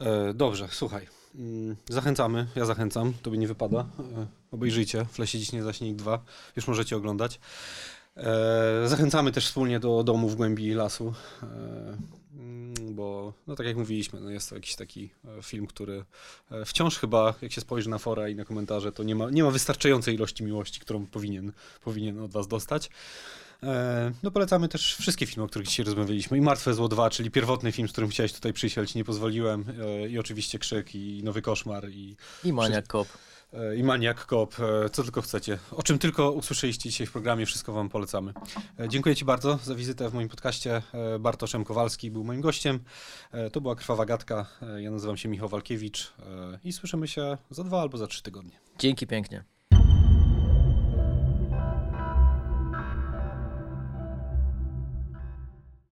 E, dobrze, słuchaj. Mm, zachęcamy, ja zachęcam, tobie nie wypada. E, obejrzyjcie, Flesie dziś nie zaśnieg 2, już możecie oglądać. E, zachęcamy też wspólnie do domu w głębi lasu. Mm, bo no tak jak mówiliśmy, no jest to jakiś taki e, film, który e, wciąż chyba, jak się spojrzy na fora i na komentarze, to nie ma, nie ma wystarczającej ilości miłości, którą powinien, powinien od was dostać. E, no polecamy też wszystkie filmy, o których dzisiaj rozmawialiśmy. I Martwe Zło 2, czyli pierwotny film, z którym chciałeś tutaj przyjść, ale ci nie pozwoliłem. I oczywiście Krzyk, i Nowy Koszmar. I, I Maniak Kop. I Maniak Koop, e, co tylko chcecie. O czym tylko usłyszeliście dzisiaj w programie, wszystko wam polecamy. E, dziękuję ci bardzo za wizytę w moim podcaście. Bartoszem Kowalski był moim gościem. To była Krwawa Gadka. Ja nazywam się Michał Walkiewicz i słyszymy się za dwa albo za trzy tygodnie. Dzięki pięknie.